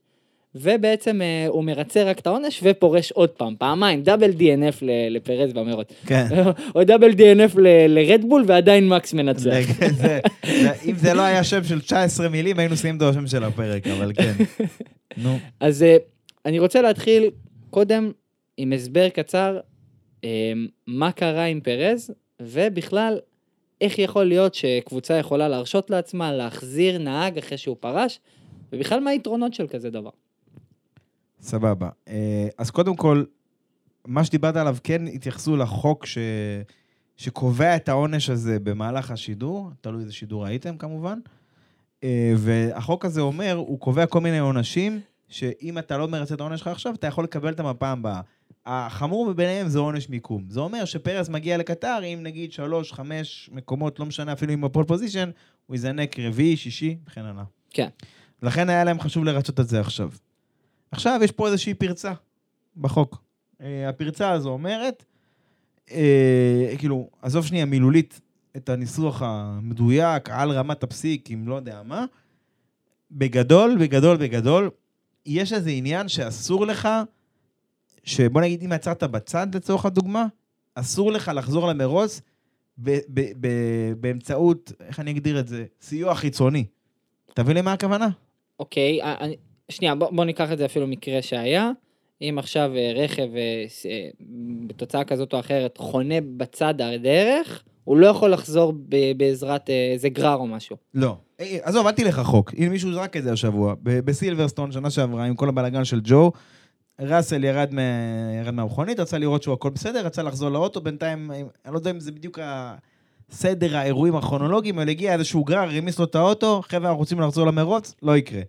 ובעצם אה, הוא מרצה רק את העונש ופורש עוד פעם, פעמיים, דאבל DNF ל- לפרז במרוץ. כן. או דאבל DNF ל- לרדבול ועדיין מקס מנצח. זה- זה- אם זה לא היה שם של 19 מילים, היינו שמים את השם של הפרק, אבל כן. נו. אז אה, אני רוצה להתחיל קודם עם הסבר קצר, אה, מה קרה עם פרז, ובכלל, איך יכול להיות שקבוצה יכולה להרשות לעצמה להחזיר נהג אחרי שהוא פרש, ובכלל מה היתרונות של כזה דבר. סבבה. אה, אז קודם כל, מה שדיברת עליו, כן התייחסו לחוק ש... שקובע את העונש הזה במהלך השידור, תלוי איזה שידור הייתם כמובן. אה, והחוק הזה אומר, הוא קובע כל מיני עונשים, שאם אתה לא מרצה את העונש שלך עכשיו, אתה יכול לקבל אותם בפעם הבאה. החמור מביניהם זה עונש מיקום. זה אומר שפרס מגיע לקטר עם נגיד שלוש, חמש מקומות, לא משנה אפילו עם הפול פוזיישן, הוא יזנק רביעי, שישי, וכן הלאה. כן. לכן היה להם חשוב לרצות את זה עכשיו. עכשיו יש פה איזושהי פרצה בחוק. אה, הפרצה הזו אומרת, אה, כאילו, עזוב שנייה מילולית את הניסוח המדויק על רמת הפסיק, אם לא יודע מה, בגדול, בגדול, בגדול, יש איזה עניין שאסור לך, שבוא נגיד אם עצרת בצד לצורך הדוגמה, אסור לך לחזור למרוץ ב- ב- ב- באמצעות, איך אני אגדיר את זה? סיוע חיצוני. תבין לי מה הכוונה? אוקיי, אה, אני- שנייה, בוא, בוא ניקח את זה אפילו מקרה שהיה. אם עכשיו אה, רכב אה, אה, בתוצאה כזאת או אחרת חונה בצד הדרך, הוא לא יכול לחזור ב- בעזרת אה, איזה גרר או משהו. לא. אה, עזוב, אל תלך רחוק. הנה מישהו זרק את זה השבוע. בסילברסטון, שנה שעברה, עם כל הבלאגן של ג'ו, ראסל ירד, מה... ירד מהמכונית, רצה לראות שהוא הכל בסדר, רצה לחזור לאוטו, בינתיים, אני לא יודע אם זה בדיוק הסדר האירועים הכרונולוגיים, אבל הגיע איזשהו גרר, רמיס לו את האוטו, חבר'ה, אנחנו רוצים לחזור למרוץ, לא יקרה.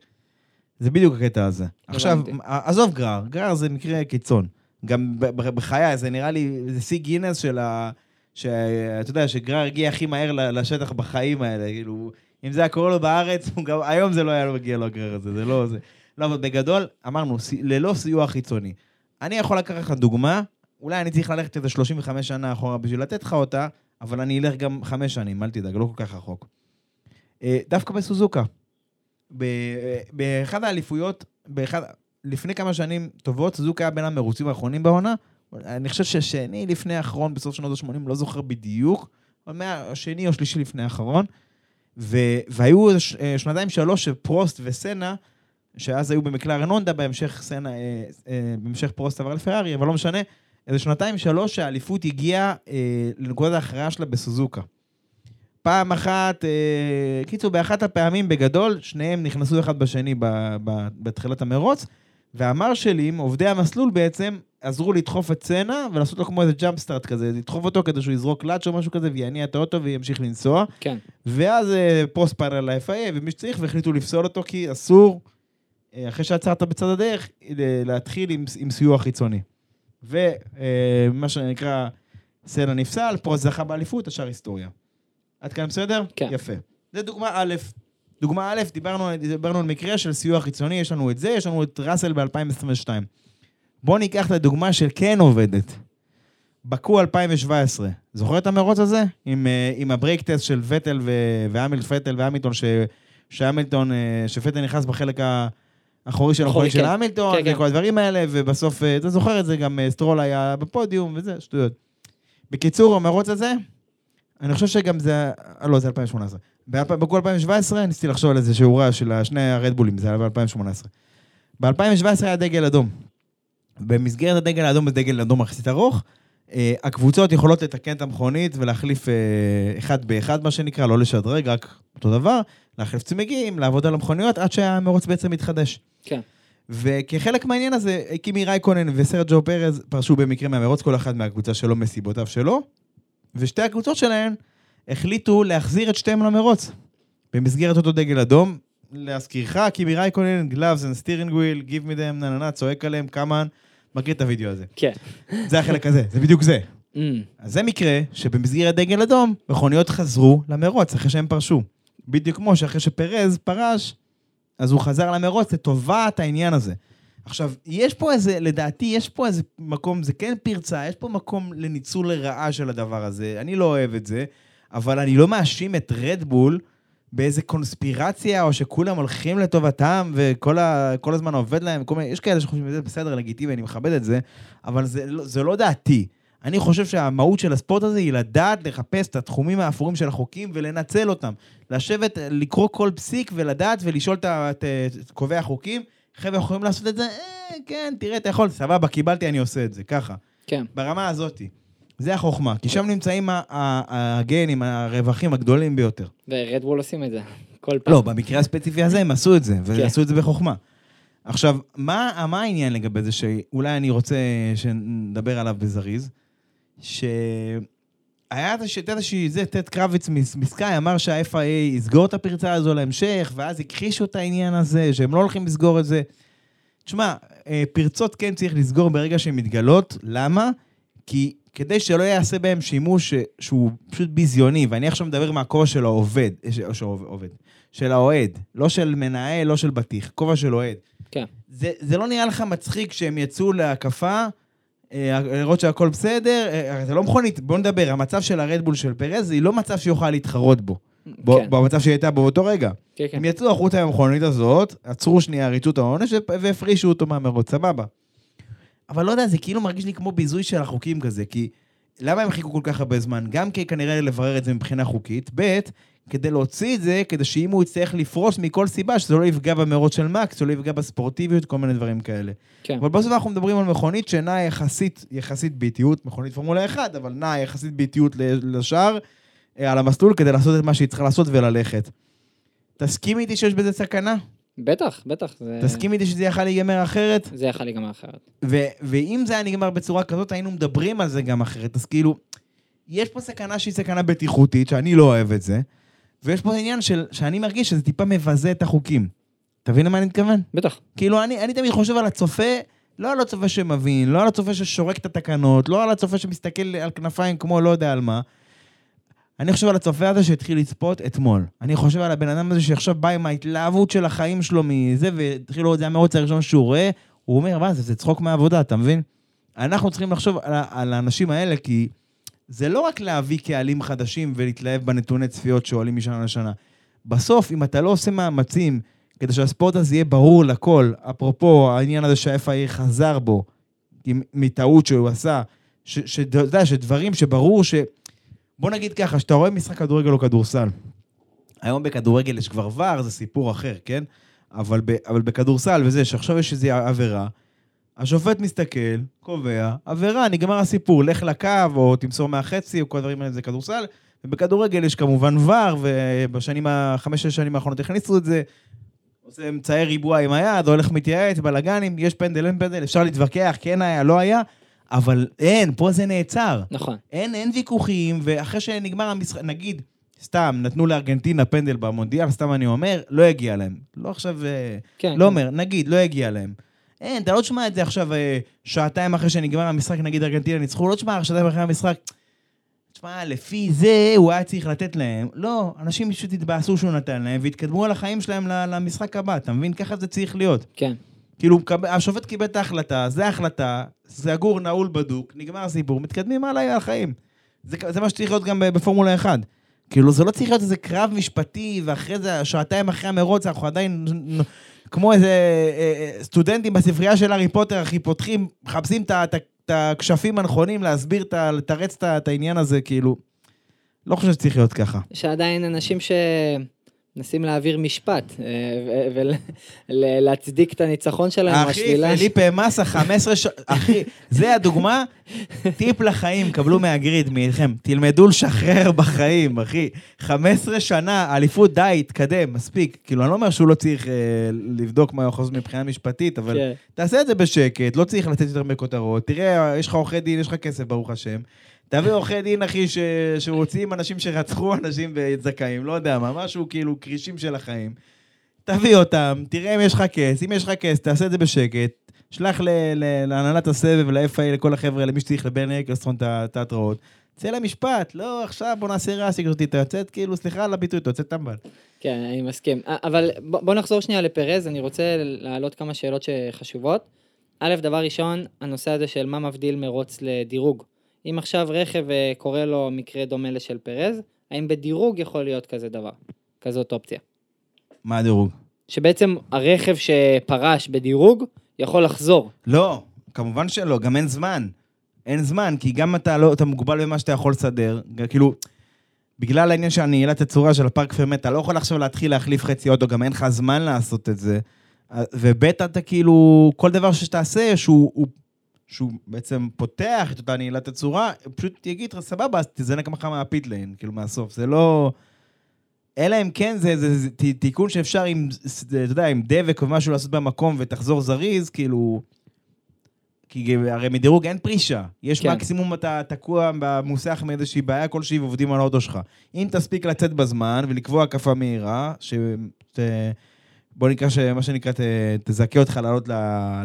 זה בדיוק הקטע הזה. עכשיו. עזוב גרר, גרר זה מקרה קיצון. גם בחיי, זה נראה לי, זה שיא גינס של ה... שאתה יודע, שגרר הגיע הכי מהר לשטח בחיים האלה, כאילו, אם זה היה קורה לו בארץ, גם, היום זה לא היה מגיע לו הגרר הזה, זה לא זה. לא, אבל בגדול, אמרנו, סי- ללא סיוע חיצוני. אני יכול לקחת לך דוגמה, אולי אני צריך ללכת איזה 35 שנה אחורה בשביל לתת לך אותה, אבל אני אלך גם חמש שנים, אל תדאג, לא כל כך רחוק. אה, דווקא בסוזוקה. ב- אה, באחד האליפויות, באחד, לפני כמה שנים טובות, סוזוקה היה בין המרוצים האחרונים בעונה. אני חושב ששני לפני האחרון בסוף שנות ה-80, לא זוכר בדיוק, אבל מהשני או שלישי לפני האחרון. ו- והיו אה, שנתיים שלוש שפרוסט וסנה, שאז היו במקלרן הונדה, בהמשך סנה, אה, אה, בהמשך פרוסט עבר לפרארי, אבל לא משנה, איזה שנתיים שלוש שהאליפות הגיעה אה, לנקודת ההכרעה שלה בסוזוקה. פעם אחת, אה, קיצור, באחת הפעמים בגדול, שניהם נכנסו אחד בשני ב- ב- בתחילת המרוץ, והמרשלים, עובדי המסלול בעצם, עזרו לדחוף את סנה ולעשות לו כמו איזה jump start כזה, לדחוף אותו כדי שהוא יזרוק לאץ' או משהו כזה ויניע את האוטו וימשיך לנסוע. כן. ואז אה, פוסט פאנל ל-FIA ומי שצריך והחליטו לפסול אותו כי אסור, אחרי שעצרת בצד הדרך, ל- להתחיל עם, עם סיוע חיצוני. ומה שנקרא, סנה נפסל, פרוסט זכה באליפות, השאר היסטוריה. עד כאן בסדר? כן. יפה. זה דוגמה א'. דוגמה א', דיברנו, דיברנו על מקרה של סיוע חיצוני, יש לנו את זה, יש לנו את ראסל ב-2022. בואו ניקח את הדוגמה של כן עובדת. באקו 2017, זוכר את המרוץ הזה? עם, אה, עם ה brake test של פטל ו- והמיל פטל והמילטון, ש- שהמילטון, אה, שפטל נכנס בחלק האחורי של אחורי, של כן. המילטון, כן, כן. וכל הדברים האלה, ובסוף, אה, אתה זוכר את זה, גם אה, סטרול היה בפודיום וזה, שטויות. בקיצור, המרוץ הזה, אני חושב שגם זה, אה, לא, זה 2018. באלפ- בקו 2017 ניסיתי לחשוב על איזה שיעורה של שני הרדבולים, זה היה ב-2018. ב-2017 היה דגל אדום. במסגרת הדגל האדום, בדגל אדום יחסית ארוך, הקבוצות יכולות לתקן את המכונית ולהחליף אה, אחד באחד, מה שנקרא, לא לשדרג, רק אותו דבר, להחליף צמיגים, לעבוד על המכוניות, עד שהמרוץ בעצם מתחדש. כן. וכחלק מהעניין הזה, קימי רייקונן וסרג'ו פרז פרשו במקרה מהמרוץ, כל אחד מהקבוצה שלו מסיבותיו שלו, ושתי הקבוצות שלהן החליטו להחזיר את שתיהם למרוץ. במסגרת אותו דגל אדום, להזכירך, קימי רייקונן, Gloves and steering wheel, give me them, נה נה נה, צועק עליהם, כמה, מכיר את הוידאו הזה. כן. זה החלק הזה, זה בדיוק זה. Mm, אז זה מקרה שבמסגרת דגל אדום, מכוניות חזרו למרוץ אחרי שהם פרשו. בדיוק כמו שאחרי שפרז פרש, אז הוא חזר למרוץ לטובת העניין הזה. עכשיו, יש פה איזה, לדעתי, יש פה איזה מקום, זה כן פרצה, יש פה מקום לניצול לרעה של הדבר הזה. אני לא אוהב את זה, אבל אני לא מאשים את רדבול באיזה קונספירציה, או שכולם הולכים לטובתם, וכל ה, כל הזמן עובד להם, כל מיני, יש כאלה שחושבים שזה בסדר, לגיטימי, אני מכבד את זה, אבל זה, לא- זה לא דעתי. אני חושב שהמהות של הספורט הזה היא לדעת לחפש את התחומים האפורים של החוקים ולנצל אותם. לשבת, לקרוא כל פסיק ולדעת ולשאול את את את קובעי החוקים, חבר'ה, יכולים לעשות את זה? אה, כן, תראה, אתה יכול, סבבה, קיבלתי, אני עושה את זה, ככה. כן. ברמה הזאתי. זה החוכמה, כי שם נמצאים הגנים, הרווחים הגדולים ביותר. ורדבול עושים את זה. כל פעם. לא, במקרה הספציפי הזה הם עשו את זה, כן. ועשו את זה בחוכמה. עכשיו, מה, מה העניין לגבי זה שאולי אני רוצה שנדבר עליו בזריז? שהיה איזושהי, זה, טד קרביץ מס- מסקאי אמר שה-FIA יסגור את הפרצה הזו להמשך, ואז הכחישו את העניין הזה, שהם לא הולכים לסגור את זה. תשמע, אה, פרצות כן צריך לסגור ברגע שהן מתגלות, למה? כי כדי שלא יעשה בהם שימוש שהוא פשוט ביזיוני, ואני עכשיו מדבר מהכובע של העובד, אה, של העובד, של האוהד, לא של מנהל, לא של בטיח, כובע של אוהד. כן. זה, זה לא נראה לך מצחיק שהם יצאו להקפה, אה, לראות שהכל בסדר, אה, זה לא מכונית, בוא נדבר, המצב של הרדבול של פרז, היא לא מצב שיוכל להתחרות בו, בו כן. במצב שהיא הייתה באותו רגע. כן, כן. הם יצאו החוצה מהמכונית הזאת, עצרו שנייה, ריצו את העונש והפרישו אותו מהמרוץ, סבבה. אבל לא יודע, זה כאילו מרגיש לי כמו ביזוי של החוקים כזה, כי למה הם חיכו כל כך הרבה זמן? גם כי כנראה לברר את זה מבחינה חוקית, ב', כדי להוציא את זה, כדי שאם הוא יצטרך לפרוס מכל סיבה, שזה לא יפגע במרוץ של מקס, שזה לא יפגע בספורטיביות, כל מיני דברים כאלה. כן. אבל בסוף אנחנו מדברים על מכונית שנעה יחסית, יחסית באיטיות, מכונית פורמולה 1, אבל נעה יחסית באיטיות לשאר, אה, על המסלול, כדי לעשות את מה שהיא צריכה לעשות וללכת. תסכים איתי שיש בזה סכנה? בטח, בטח. זה- תסכים איתי שזה יכל להיגמר אחרת? זה יכול להיגמר אחרת. ו- ואם זה היה נגמר בצורה כזאת, היינו מדברים על זה גם אחרת. אז כאילו, יש פה סכנה שהיא סכנה בטיחותית, שאני לא אוהב את זה, ויש פה עניין של, שאני מרגיש שזה טיפה מבזה את החוקים. אתה מבין למה אני מתכוון? בטח. כאילו, אני, אני תמיד חושב על הצופה, לא על הצופה שמבין, לא על הצופה ששורק את התקנות, לא על הצופה שמסתכל על כנפיים כמו לא יודע על מה. אני חושב על הצופה הזה שהתחיל לצפות אתמול. אני חושב על הבן אדם הזה שעכשיו בא עם ההתלהבות של החיים שלו מזה, והתחיל לראות, זה המרוץ הראשון שהוא רואה, הוא אומר, מה זה, זה צחוק מהעבודה, אתה מבין? אנחנו צריכים לחשוב על, על האנשים האלה, כי זה לא רק להביא קהלים חדשים ולהתלהב בנתוני צפיות שעולים משנה לשנה. בסוף, אם אתה לא עושה מאמצים כדי שהספורט הזה יהיה ברור לכל, אפרופו העניין הזה שה-FIA חזר בו, מטעות שהוא עשה, ש- שאתה יודע, שדברים שברור ש... בוא נגיד ככה, שאתה רואה משחק כדורגל או כדורסל, היום בכדורגל יש כבר ור, זה סיפור אחר, כן? אבל, ב, אבל בכדורסל וזה, שעכשיו יש איזו עבירה, השופט מסתכל, קובע, עבירה, נגמר הסיפור, לך לקו, או תמסור מהחצי, או כל הדברים האלה, זה כדורסל. ובכדורגל יש כמובן ור, ובשנים, החמש-שש שנים האחרונות הכניסו את זה. עושה אמצעי ריבוע עם היד, הולך מתייעץ, בלאגנים, יש פנדל, אין פנדל, אפשר להתווכח, כן היה, לא היה, אבל אין, פה זה נעצר. נכון. אין, אין ויכוחים, ואחרי שנגמר המשחק, נגיד, סתם, נתנו לארגנטינה פנדל במונדיאל, סתם אני אומר, לא הגיע להם. לא עכשיו, אה, כן. לא כן. אומר, נגיד, לא הגיע להם. אין, אתה לא תשמע את זה עכשיו אה, שעתיים אחרי שנגמר המשחק, נגיד ארגנטינה ניצחו, לא תשמע שעתיים אחרי המשחק. תשמע, לפי זה הוא היה צריך לתת להם. לא, אנשים פשוט התבאסו שהוא נתן להם, והתקדמו על החיים שלהם למשחק הבא, אתה מבין? ככה זה צריך להיות. כן. כאילו, השופט קיבל את ההחלטה, זה ההחלטה, סגור, נעול, בדוק, נגמר הסיפור, מתקדמים הלאה על החיים. זה, זה מה שצריך להיות גם בפורמולה 1. כאילו, זה לא צריך להיות איזה קרב משפטי, ואחרי זה, שעתיים אחרי המרוץ, אנחנו עדיין כמו איזה אה, אה, סטודנטים בספרייה של הארי פוטר, אחי, פותחים, מחפשים את הכשפים הנכונים, להסביר, לתרץ את העניין הזה, כאילו... לא חושב שצריך להיות ככה. יש עדיין אנשים שמנסים להעביר משפט, ולהצדיק את הניצחון שלהם, אחי. פליפה מסה, 15 ש... אחי, זה הדוגמה, טיפ לחיים, קבלו מהגריד, מאיתכם. תלמדו לשחרר בחיים, אחי. 15 שנה, אליפות, די, התקדם, מספיק. כאילו, אני לא אומר שהוא לא צריך אה, לבדוק מה הוא יכול לעשות מבחינה משפטית, אבל כן. תעשה את זה בשקט, לא צריך לתת יותר בכותרות. תראה, יש לך עורכי דין, יש לך כסף, ברוך השם. תביא עורכי דין, אחי, ש... שרוצים אנשים שרצחו אנשים וזכאים, לא יודע מה, משהו כאילו קרישים של החיים. תביא אותם, תראה אם יש לך כס, אם יש לך כס, תעשה את זה בשקט, שלח להנהלת הסבב, ל-FA, לכל החבר'ה, למי שצריך, לבן אקלסטרון את ההתראות. צא למשפט, לא, עכשיו בוא נעשה רעש, אותי, אתה יוצאת, כאילו, סליחה על הביטוי, אתה יוצא טמבל. כן, אני מסכים. אבל בוא נחזור שנייה לפרז, אני רוצה להעלות כמה שאלות שחשובות. א', דבר ראשון, הנושא הזה של מה מבדיל מרוץ לדירוג. אם עכשיו רכב אה, קורה לו מקרה דומה לשל פרז, האם בדירוג יכול להיות כזה דבר? כזאת אופציה. מה הדירוג? שבעצם הרכב שפרש בדירוג יכול לחזור. לא, כמובן שלא, גם אין זמן. אין זמן, כי גם אתה לא, אתה מוגבל במה שאתה יכול לסדר, כאילו, בגלל העניין של הנעילת הצורה של הפארק פרמט, אתה לא יכול עכשיו להתחיל להחליף חצי אוטו, גם אין לך זמן לעשות את זה. וב' אתה כאילו, כל דבר שתעשה, שהוא, הוא, שהוא בעצם פותח את אותה נעילת הצורה, הוא פשוט יגיד לך, סבבה, אז תזנק לך מהפיט ליין, כאילו, מהסוף. זה לא... אלא אם כן זה, זה, זה תיקון שאפשר עם, אתה יודע, עם דבק או משהו לעשות במקום ותחזור זריז, כאילו... כי הרי מדירוג אין פרישה. יש כן. כן. מקסימום אתה תקוע במוסך מאיזושהי בעיה כלשהי ועובדים על האוטו שלך. אם תספיק לצאת בזמן ולקבוע הקפה מהירה, ש... ת... בוא נקרא שמה שנקרא, ת... תזכה אותך לעלות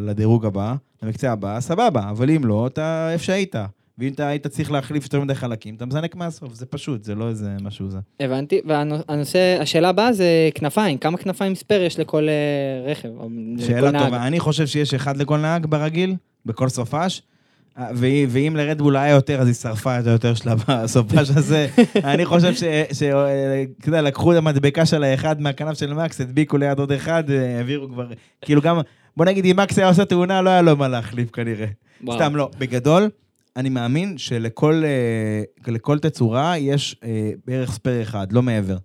לדירוג הבא, למקצה הבא, סבבה, אבל אם לא, אתה איפה שהיית. ואם אתה היית צריך להחליף יותר מדי חלקים, אתה מזנק מהסוף, זה פשוט, זה לא איזה משהו זה. הבנתי, והנושא, השאלה הבאה זה כנפיים, כמה כנפיים ספייר יש לכל אה, רכב? שאלה? טובה, אני חושב שיש אחד לכל נהג ברגיל, בכל סופש. אה, ואם לרדבול היה יותר, אז היא שרפה את היותר שלה בסופש הזה. אני חושב ש... ש- אה, אתה יודע, לקחו את המדבקה של האחד מהכנף של מקס, הדביקו ליד עוד אחד, אה, העבירו כבר... כאילו גם... בוא נגיד, אם מקס היה עושה תאונה, לא היה לו מה להחליף כנראה. סתם לא. בגדול, אני מאמין שלכל לכל תצורה יש בערך ספייר אחד, לא מעבר.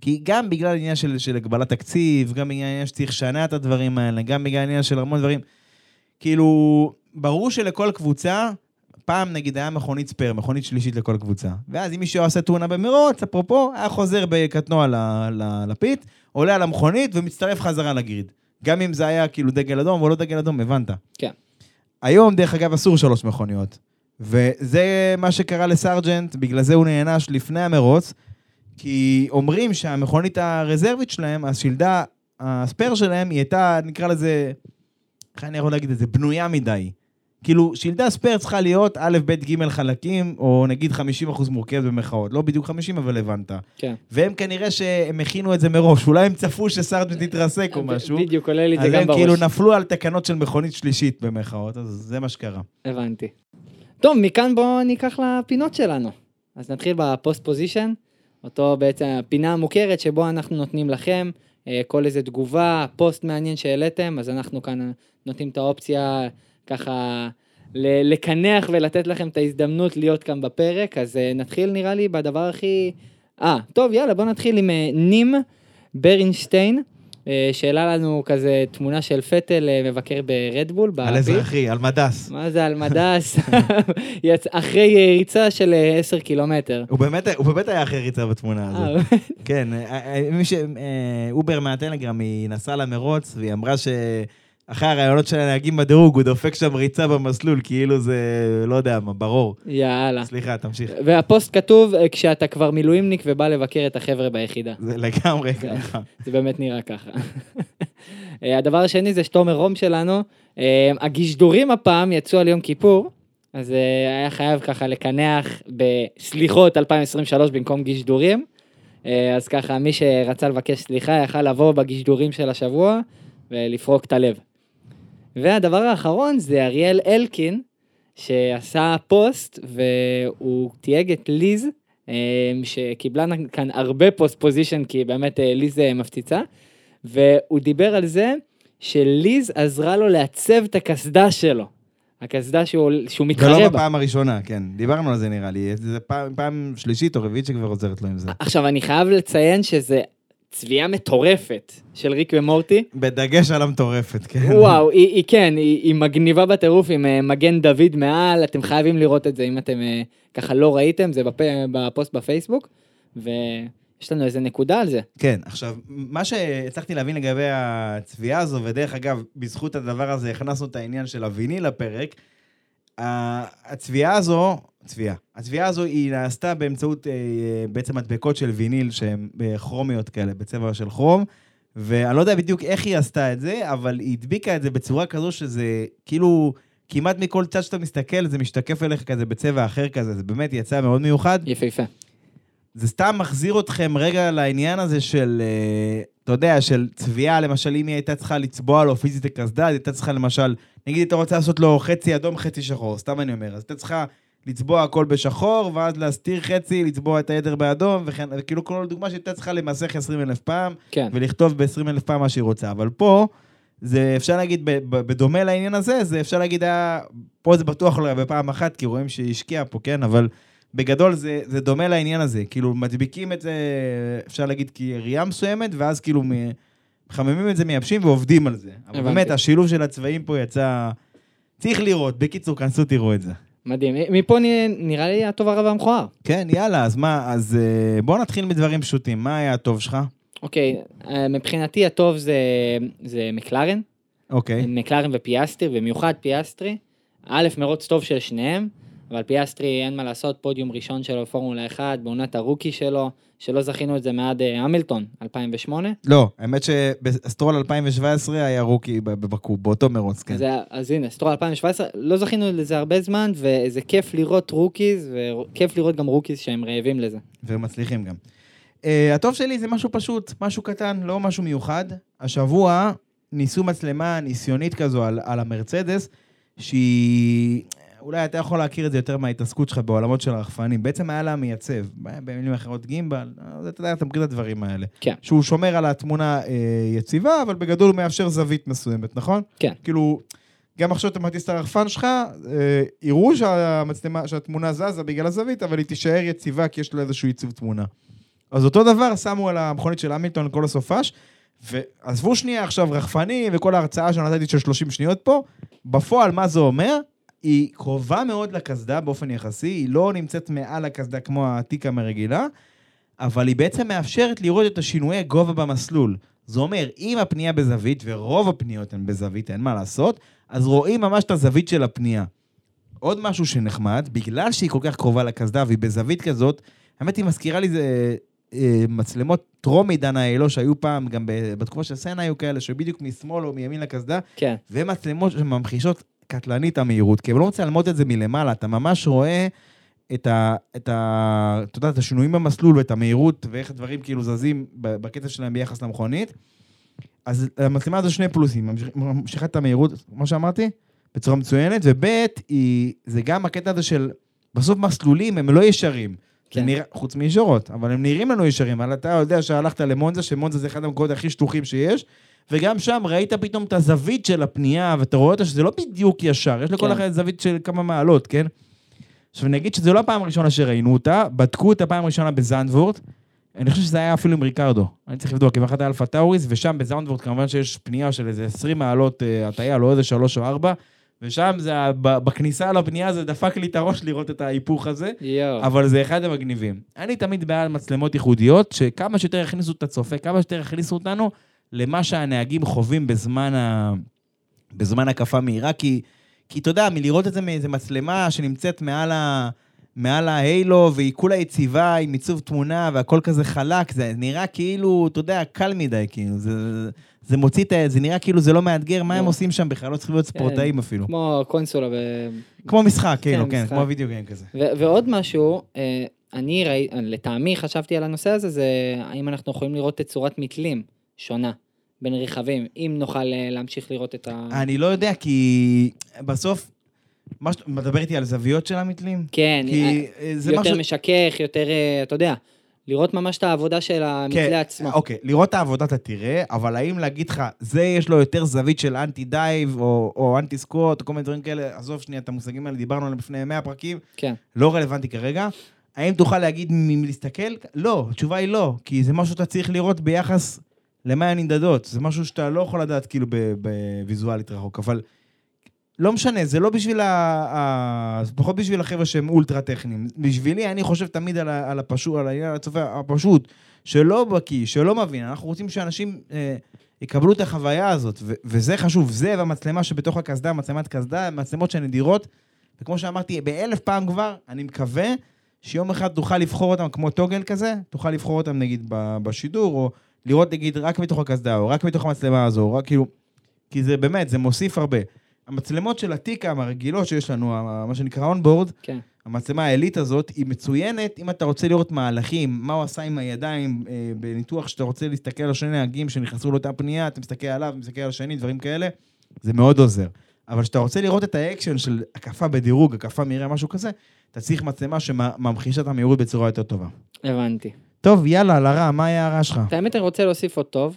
כי גם בגלל העניין של, של הגבלת תקציב, גם בגלל העניין שצריך לשנע את הדברים האלה, גם בגלל העניין של המון דברים. כאילו, ברור שלכל קבוצה, פעם נגיד היה מכונית ספייר, מכונית שלישית לכל קבוצה. ואז אם מישהו עושה תאונה במרוץ, אפרופו, היה חוזר בקטנוע ל- ל- לפית, עולה על המכונית ומצטרף חזרה לגריד. גם אם זה היה כאילו דגל אדום או לא דגל אדום, הבנת. כן. היום, דרך אגב, אסור שלוש מכוניות. וזה מה שקרה לסרג'נט, בגלל זה הוא נענש לפני המרוץ, כי אומרים שהמכונית הרזרבית שלהם, השלדה, הספייר שלהם, היא הייתה, נקרא לזה, איך אני יכול להגיד את זה, בנויה מדי. כאילו, שלדה spare צריכה להיות א', ב', ג' חלקים, או נגיד 50% מורכבת במרכאות. לא בדיוק 50, אבל הבנת. כן. והם כנראה שהם הכינו את זה מראש, אולי הם צפו שסרג'נט יתרסק או משהו. בדיוק, עולה לי את זה אז גם הם בראש. כאילו נפלו על תקנות של מכונית שלישית במרכאות, אז זה מה שקרה. הבנתי. טוב, מכאן בואו ניקח לפינות שלנו. אז נתחיל ב post position, אותו בעצם הפינה המוכרת שבו אנחנו נותנים לכם אה, כל איזה תגובה, פוסט מעניין שהעליתם, אז אנחנו כאן נותנים את האופציה ככה לקנח ולתת לכם את ההזדמנות להיות כאן בפרק, אז אה, נתחיל נראה לי בדבר הכי... אה, טוב, יאללה, בואו נתחיל עם אה, נים ברינשטיין, אה, שהעלה לנו כזה תמונה של פטל מבקר ברדבול. על. אזרחי, על מדס. מה זה על מדס? אחרי ריצה של אה, 10 קילומטר. הוא באמת, הוא באמת היה אחרי ריצה בתמונה הזאת. כן, מי ש... אובר מהטלגרם, היא נסעה למרוץ, והיא אמרה שאחרי הראיונות של הנהגים בדירוג, הוא דופק שם ריצה במסלול, כאילו זה, לא יודע מה, ברור. יאללה. סליחה, תמשיך. והפוסט כתוב אה, כשאתה כבר מילואימניק ובא לבקר את החבר'ה ביחידה. זה לגמרי. ככה. זה באמת נראה ככה. אה, הדבר השני זה שתומר רום שלנו, אה, הגשדורים הפעם יצאו על יום כיפור, אז היה חייב ככה לקנח בסליחות 2023 במקום גשדורים. אה, אז ככה, מי שרצה לבקש סליחה יכל לבוא בגשדורים של השבוע ולפרוק את הלב. והדבר האחרון זה אריאל אלקין, שעשה פוסט והוא תייג את ליז, אה, שקיבלה כאן הרבה pole position, כי באמת אה, ליז אה, מפציצה, והוא דיבר על זה שליז עזרה לו לעצב את הקסדה שלו. הקסדה שהוא, שהוא מתחרה ולא בה. בפעם הראשונה, כן. דיברנו על זה נראה לי. זה פעם, פעם שלישית או רביעית שכבר עוזרת לו עם זה. עכשיו, אני חייב לציין שזה צביעה מטורפת של ריק ומורטי. בדגש על המטורפת, כן. וואו, היא, היא כן, היא, היא מגניבה בטירוף עם אה, מגן דוד מעל, אתם חייבים לראות את זה אם אתם אה, ככה לא ראיתם, זה בפ... בפוסט בפייסבוק, ויש לנו איזה נקודה על זה. כן, עכשיו, מה שהצלחתי להבין לגבי הצביעה הזו, ודרך אגב, בזכות הדבר הזה הכנסנו את העניין של הוויניל לפרק, הצביעה הזו, צביעה, הצביעה הזו היא נעשתה באמצעות אה, בעצם מדבקות של ויניל שהן אה, כרומיות כאלה, בצבע של כרום, ואני לא יודע בדיוק איך היא עשתה את זה, אבל היא הדביקה את זה בצורה כזו שזה כאילו, כמעט מכל צד שאתה מסתכל, זה משתקף אליך כזה בצבע אחר כזה, זה באמת יצא מאוד מיוחד. יפהפה. זה סתם מחזיר אתכם רגע לעניין הזה של, אה, אתה יודע, של צביעה, למשל, אם היא הייתה צריכה לצבוע לו פיזית הקסדה, היא הייתה צריכה למשל, נגיד הייתה רוצה לעשות לו חצי אדום, חצי שחור, סתם אני אומר, אז הייתה צריכה לצבוע הכל בשחור, ואז להסתיר חצי, לצבוע את היתר באדום, וכן, וכאילו כל דוגמה שהייתה צריכה למסך 20 אלף פעם, כן. ולכתוב ב-20 אלף פעם מה שהיא רוצה, אבל פה, זה אפשר להגיד, בדומה לעניין הזה, זה אפשר להגיד, היה, פה זה בטוח לא היה בפעם אחת, כי רואים שהיא השקיעה פה, כן, אבל בגדול זה, זה דומה לעניין הזה, כאילו מדביקים את זה, אפשר להגיד, כירייה מסוימת, ואז כאילו מחממים את זה, מייבשים ועובדים על זה. אבל הבנתי. באמת, השילוב של הצבעים פה יצא... צריך לראות, בקיצור, כנסו תראו את זה. מדהים. מפה נראה- נראה לי הטוב הרע והמכוער. כן, יאללה, אז מה, אז אה, בוא נתחיל מדברים פשוטים. מה היה הטוב שלך? אוקיי, אה, מבחינתי הטוב זה, זה מקלרן, אוקיי. מקלרן ופיאסטרי, במיוחד פיאסטרי. א', מרוץ טוב של שניהם, אבל פיאסטרי אין מה לעשות, פודיום ראשון שלו בפורמולה 1, בעונת ה rookie שלו, שלא זכינו את זה מאז אה, המילטון, 2008. לא, האמת שבסטרול 2017 היה rookie בבאקו, באותו מרוץ, כן. היה- אז הנה, סטרול 2017, לא זכינו לזה הרבה זמן, וזה כיף לראות rookies, וכיף לראות גם rookies שהם רעבים לזה. והם מצליחים גם. אה, הטוב שלי זה משהו פשוט, משהו קטן, לא משהו מיוחד. השבוע ניסו מצלמה ניסיונית כזו על, על המרצדס, שהיא... אולי אתה יכול להכיר את זה יותר מההתעסקות שלך בעולמות של הרחפנים. בעצם היה לה מייצב, במילים אחרות גימבל, אתה יודע, אתה מכיר את הדברים האלה. כן. שהוא שומר על התמונה אה, יציבה, אבל בגדול הוא מאפשר זווית מסוימת, נכון? כן. כאילו, גם עכשיו אתה מטיס את הרחפן שלך, אה, יראו שהמצלמה, שהתמונה זזה בגלל הזווית, אבל היא תישאר יציבה כי יש לה איזשהו עיצוב תמונה. אז אותו דבר שמו על המכונית של המילטון כל הסופש, ועזבו שנייה עכשיו רחפנים וכל ההרצאה שנתתי של 30 שניות פה, בפועל מה זה אומר? היא קרובה מאוד לקסדה באופן יחסי, היא לא נמצאת מעל הקסדה כמו הטיקאם הרגילה, אבל היא בעצם מאפשרת לראות את השינויי גובה במסלול. זה אומר, אם הפנייה בזווית, ורוב הפניות הן בזווית, אין מה לעשות, אז רואים ממש את הזווית של הפנייה. עוד משהו שנחמד, בגלל שהיא כל כך קרובה לקסדה והיא בזווית כזאת, האמת היא מזכירה לי זה אה, מצלמות טרום עידן האלו שהיו פעם, גם בתקופה של סנה היו כאלה, שבדיוק משמאל או מימין לקסדה, כן. והן מצלמות שממחישות קטלנית המהירות, כי הן לא מצלמות את זה מלמעלה, אתה ממש רואה את ה... את ה... אתה יודע, את השינויים במסלול ואת המהירות ואיך הדברים כאילו זזים בקצב שלהם ביחס למכונית. אז המצלמה הזו שני פלוסים, ממשיכה את המהירות, כמו שאמרתי, בצורה מצוינת, וב' היא, זה גם הקטע הזה של, בסוף מסלולים הם לא ישרים. כן. נראה, חוץ מישורות, אבל הם נראים לנו ישרים, אבל אתה יודע שהלכת למונזה, שמונזה זה אחד המקומות הכי שטוחים שיש, וגם שם ראית פתאום את הזווית של הפנייה, ואתה רואה אותה שזה לא בדיוק ישר, יש לכל כן. אחד זווית של כמה מעלות, כן? עכשיו נגיד שזו לא הפעם הראשונה שראינו אותה, בדקו אותה פעם ראשונה בזנדוורט, אני חושב שזה היה אפילו עם ריקרדו, אני צריך לבדוק, עם אחת האלפה טאוריס, ושם בזנדוורט כמובן שיש פנייה של איזה 20 מעלות אה, הטיה, לא איזה 3 או 4, ושם זה, בכניסה לפנייה זה דפק לי את הראש לראות את ההיפוך הזה, יואו. אבל זה אחד המגניבים. אני תמיד בעד מצלמות ייחודיות, שכמה שיותר יכניסו את הצופה, כמה שיותר יכניסו אותנו למה שהנהגים חווים בזמן, ה... בזמן הקפה מהירה, כי, כי אתה יודע, מלראות את זה מאיזה מצלמה שנמצאת מעל, ה... מעל ההיילו, והיא כולה יציבה עם עיצוב תמונה והכל כזה חלק, זה נראה כאילו, אתה יודע, קל מדי, כאילו, זה, זה מוציא את ה... זה נראה כאילו זה לא מאתגר, מה הם. עושים שם בכלל? לא צריכים להיות ספורטאים אפילו. כמו קונסולה. ב... כמו משחק, כאילו, כן, כן. כמו וידאו גיים כזה. ו- ועוד משהו, אה, אני ראי, לטעמי חשבתי על הנושא הזה, זה האם אנחנו יכולים לראות תצורת מתלים שונה בין רכבים, אם נוכל אה, להמשיך לראות את ה... אני לא יודע, כי בסוף, מה מדבר איתי על זוויות של המתלים? כן, כי אה, אה, זה יותר משהו... משכך, יותר, אתה יודע, לראות ממש את העבודה של המתלה עצמו. אוקיי, לראות את העבודה אתה תראה, אבל האם להגיד לך, זה יש לו יותר זווית של anti-dive, או, או anti-squat, או כל מיני דברים כאלה, עזוב שנייה את המושגים האלה, דיברנו עליהם לפני 100 פרקים, כן, לא רלוונטי כרגע. האם תוכל להגיד מלהסתכל? לא, התשובה היא לא, כי זה משהו שאתה צריך לראות ביחס למה הן נמדדות. זה משהו שאתה לא יכול לדעת כאילו בוויזואלית רחוק, אבל לא משנה, זה לא בשביל ה... ה... פחות בשביל החבר'ה שהם אולטרה טכניים. בשבילי, אני חושב תמיד על, ה... על הפשוט, על העניין הצופה הפשוט, שלא בקיא, שלא מבין. אנחנו רוצים שאנשים אה, יקבלו את החוויה הזאת, ו... וזה חשוב. זה והמצלמה שבתוך הקסדה, מצלמת קסדה, מצלמות שהן נדירות, וכמו שאמרתי, באלף פעם כבר, אני מקווה שיום אחד תוכל לבחור אותם כמו טוגל כזה, תוכל לבחור אותם נגיד בשידור, או לראות נגיד רק מתוך הקסדה, או רק מתוך המצלמה הזו, או רק כאילו... כי זה באמת, זה מוסיף הרבה. המצלמות של הטיקאם הרגילות שיש לנו, מה שנקרא אונבורד, כן. המצלמה העילית הזאת, היא מצוינת אם אתה רוצה לראות מהלכים, מה הוא עשה עם הידיים אה, בניתוח שאתה רוצה להסתכל על שני נהגים שנכנסו לאותה פנייה, אתה מסתכל עליו, מסתכל על השני, דברים כאלה, זה מאוד עוזר. אבל כשאתה רוצה לראות את האקשן של הקפה בדירוג, הקפה מהירה, משהו כזה, אתה צריך מצלמה שממחישה את המהירות בצורה יותר טובה. הבנתי. טוב, יאללה, לרע, מה היה הרע שלך? האמת אני רוצה להוסיף עוד טוב.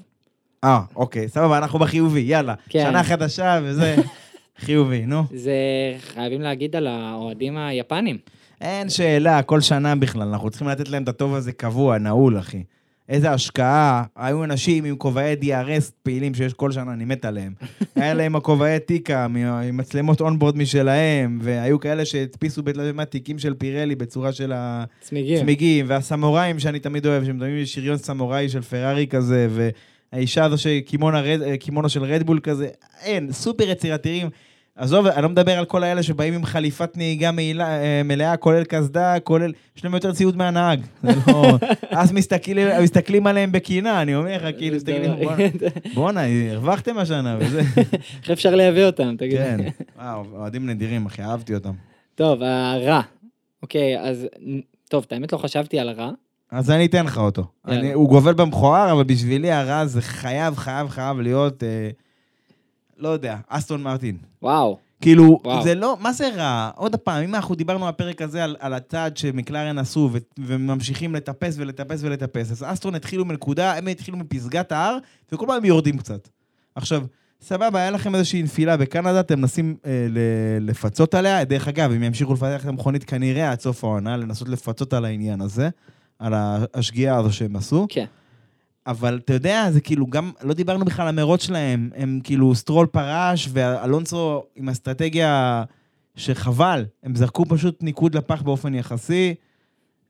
אה, אוקיי, סבבה, אנחנו בחיובי, יאללה. כן. שנה חדשה וזה, חיובי, נו. זה חייבים להגיד על האוהדים היפנים. אין שאלה, כל שנה בכלל, אנחנו צריכים לתת להם את הטוב הזה קבוע, נעול, אחי. איזה השקעה, היו אנשים עם כובעי DRS פעילים שיש כל שנה, אני מת עליהם. היה להם הכובעי טיקה, עם מצלמות אונבורד משלהם, והיו כאלה שהדפיסו בתיקים של פירלי בצורה של צמיגים. הצמיגים, והסמוראים שאני תמיד אוהב, שמדברים שריון סמוראי של פרארי כזה, והאישה הזו שקימונו של רדבול כזה, אין, סופר יצירתיים. עזוב, אני לא מדבר על כל האלה שבאים עם חליפת נהיגה מעילה, אה, מלאה, כולל קסדה, כולל... יש להם יותר ציוד מהנהג. לא... אז מסתכלים, מסתכלים עליהם בקינה, אני אומר לך, כאילו, מסתכלים, בואנה, הרווחתם השנה, וזה... איך אפשר לייבא אותם, תגיד. כן, וואו, אוהדים נדירים, אחי, אהבתי אותם. טוב, הרע. אוקיי, אז... טוב, את האמת לא חשבתי על הרע. אז אני אתן לך אותו. אני, הוא גובל במכוער, אבל בשבילי הרע זה חייב, חייב, חייב להיות, אה, לא יודע, אסטון מרטין. וואו. כאילו, וואו. זה לא, מה זה רע? עוד פעם, אם אנחנו דיברנו בפרק הזה על, על הצעד שמקלרן עשו ו, וממשיכים לטפס ולטפס ולטפס, אז אסטון התחילו מנקודה, הם התחילו מפסגת ההר, וכל פעם הם יורדים קצת. עכשיו, סבבה, היה לכם איזושהי נפילה בקנדה, אתם מנסים אה, ל- לפצות עליה. דרך אגב, הם ימשיכו לפתח את המכונית כנראה עד סוף העונה, לנסות לפצות על העניין הזה, על השגיאה הזו שהם עשו. כן. אבל אתה יודע, זה כאילו גם, לא דיברנו בכלל על המרוץ שלהם, הם כאילו סטרול פרש ואלונסו עם אסטרטגיה שחבל, הם זרקו פשוט ניקוד לפח באופן יחסי,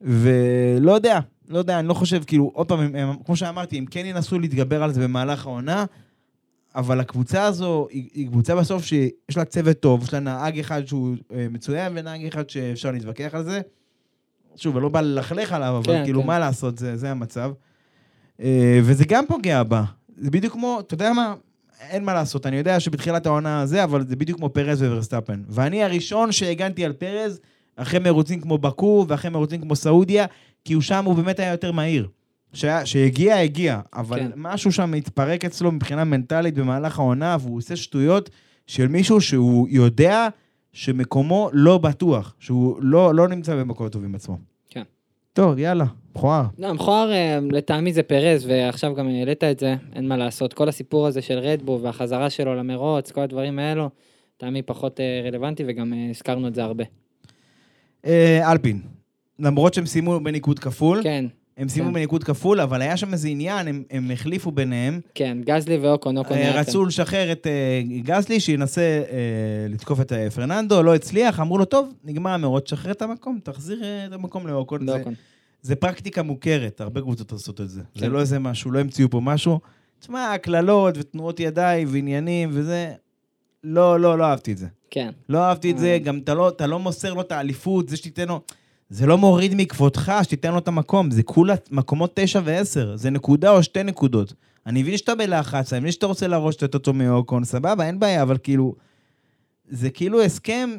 ולא יודע, לא יודע, אני לא חושב, כאילו, עוד פעם, הם, הם, כמו שאמרתי, הם כן ינסו להתגבר על זה במהלך העונה, אבל הקבוצה הזו היא, היא קבוצה בסוף שיש לה צוות טוב, יש לה נהג אחד שהוא אה, מצוין ונהג אחד שאפשר להתווכח על זה. שוב, אני לא בא ללכלך עליו, אבל כן, כאילו, כן. מה לעשות, זה, זה המצב. אה, וזה גם פוגע בה. זה בדיוק כמו, אתה יודע מה? אין מה לעשות, אני יודע שבתחילת העונה זה, אבל זה בדיוק כמו פרז וורסטאפן. ואני הראשון שהגנתי על פרז, אחרי מרוצים כמו בקו, ואחרי מרוצים כמו סעודיה, כי הוא שם, הוא באמת היה יותר מהיר. שהיה- שהגיע, הגיע, אבל. כן. משהו שם התפרק אצלו מבחינה מנטלית במהלך העונה, והוא עושה שטויות של מישהו שהוא יודע שמקומו לא בטוח, שהוא לא, לא נמצא במקום טוב עם עצמו. טוב, יאללה, מכוער. לא, מכוער אה, לטעמי זה פרז, ועכשיו גם העלית את זה, אין מה לעשות. כל הסיפור הזה של רדבו והחזרה שלו למרוץ, כל הדברים האלו, לטעמי פחות אה, רלוונטי, וגם אה, הזכרנו את זה הרבה. אלפין, למרות שהם סיימו בניקוד כפול, כן, הם סיימו כן. בניקוד כפול, אבל היה שם איזה עניין, הם, הם החליפו ביניהם. כן, גזלי ואוקון, אוקון היה רצו לשחרר את אה, גזלי, שינסה אה, לתקוף את אה, פרננדו, לא הצליח, אמרו לו, טוב, נגמר המרוץ, תשחרר את המקום, תחזיר אה, את המקום לאוקון. לאוקון. זה פרקטיקה מוכרת, הרבה קבוצות עושות את זה. כן. זה לא איזה משהו, לא המציאו פה משהו. תשמע, הקללות ותנועות ידיים ועניינים וזה, לא, לא, לא אהבתי את זה. כן, לא אהבתי את זה, גם אתה לא, אתה לא מוסר לו את האליפות, זה שתיתן לו... זה לא מוריד מכבודך שתיתן לו את המקום, זה כולה מקומות תשע ועשר, זה נקודה או שתי נקודות. אני מבין שאתה בלחץ, אני מבין שאתה רוצה להרוש את אותו מאוקון, סבבה, אין בעיה, אבל כאילו... זה כאילו הסכם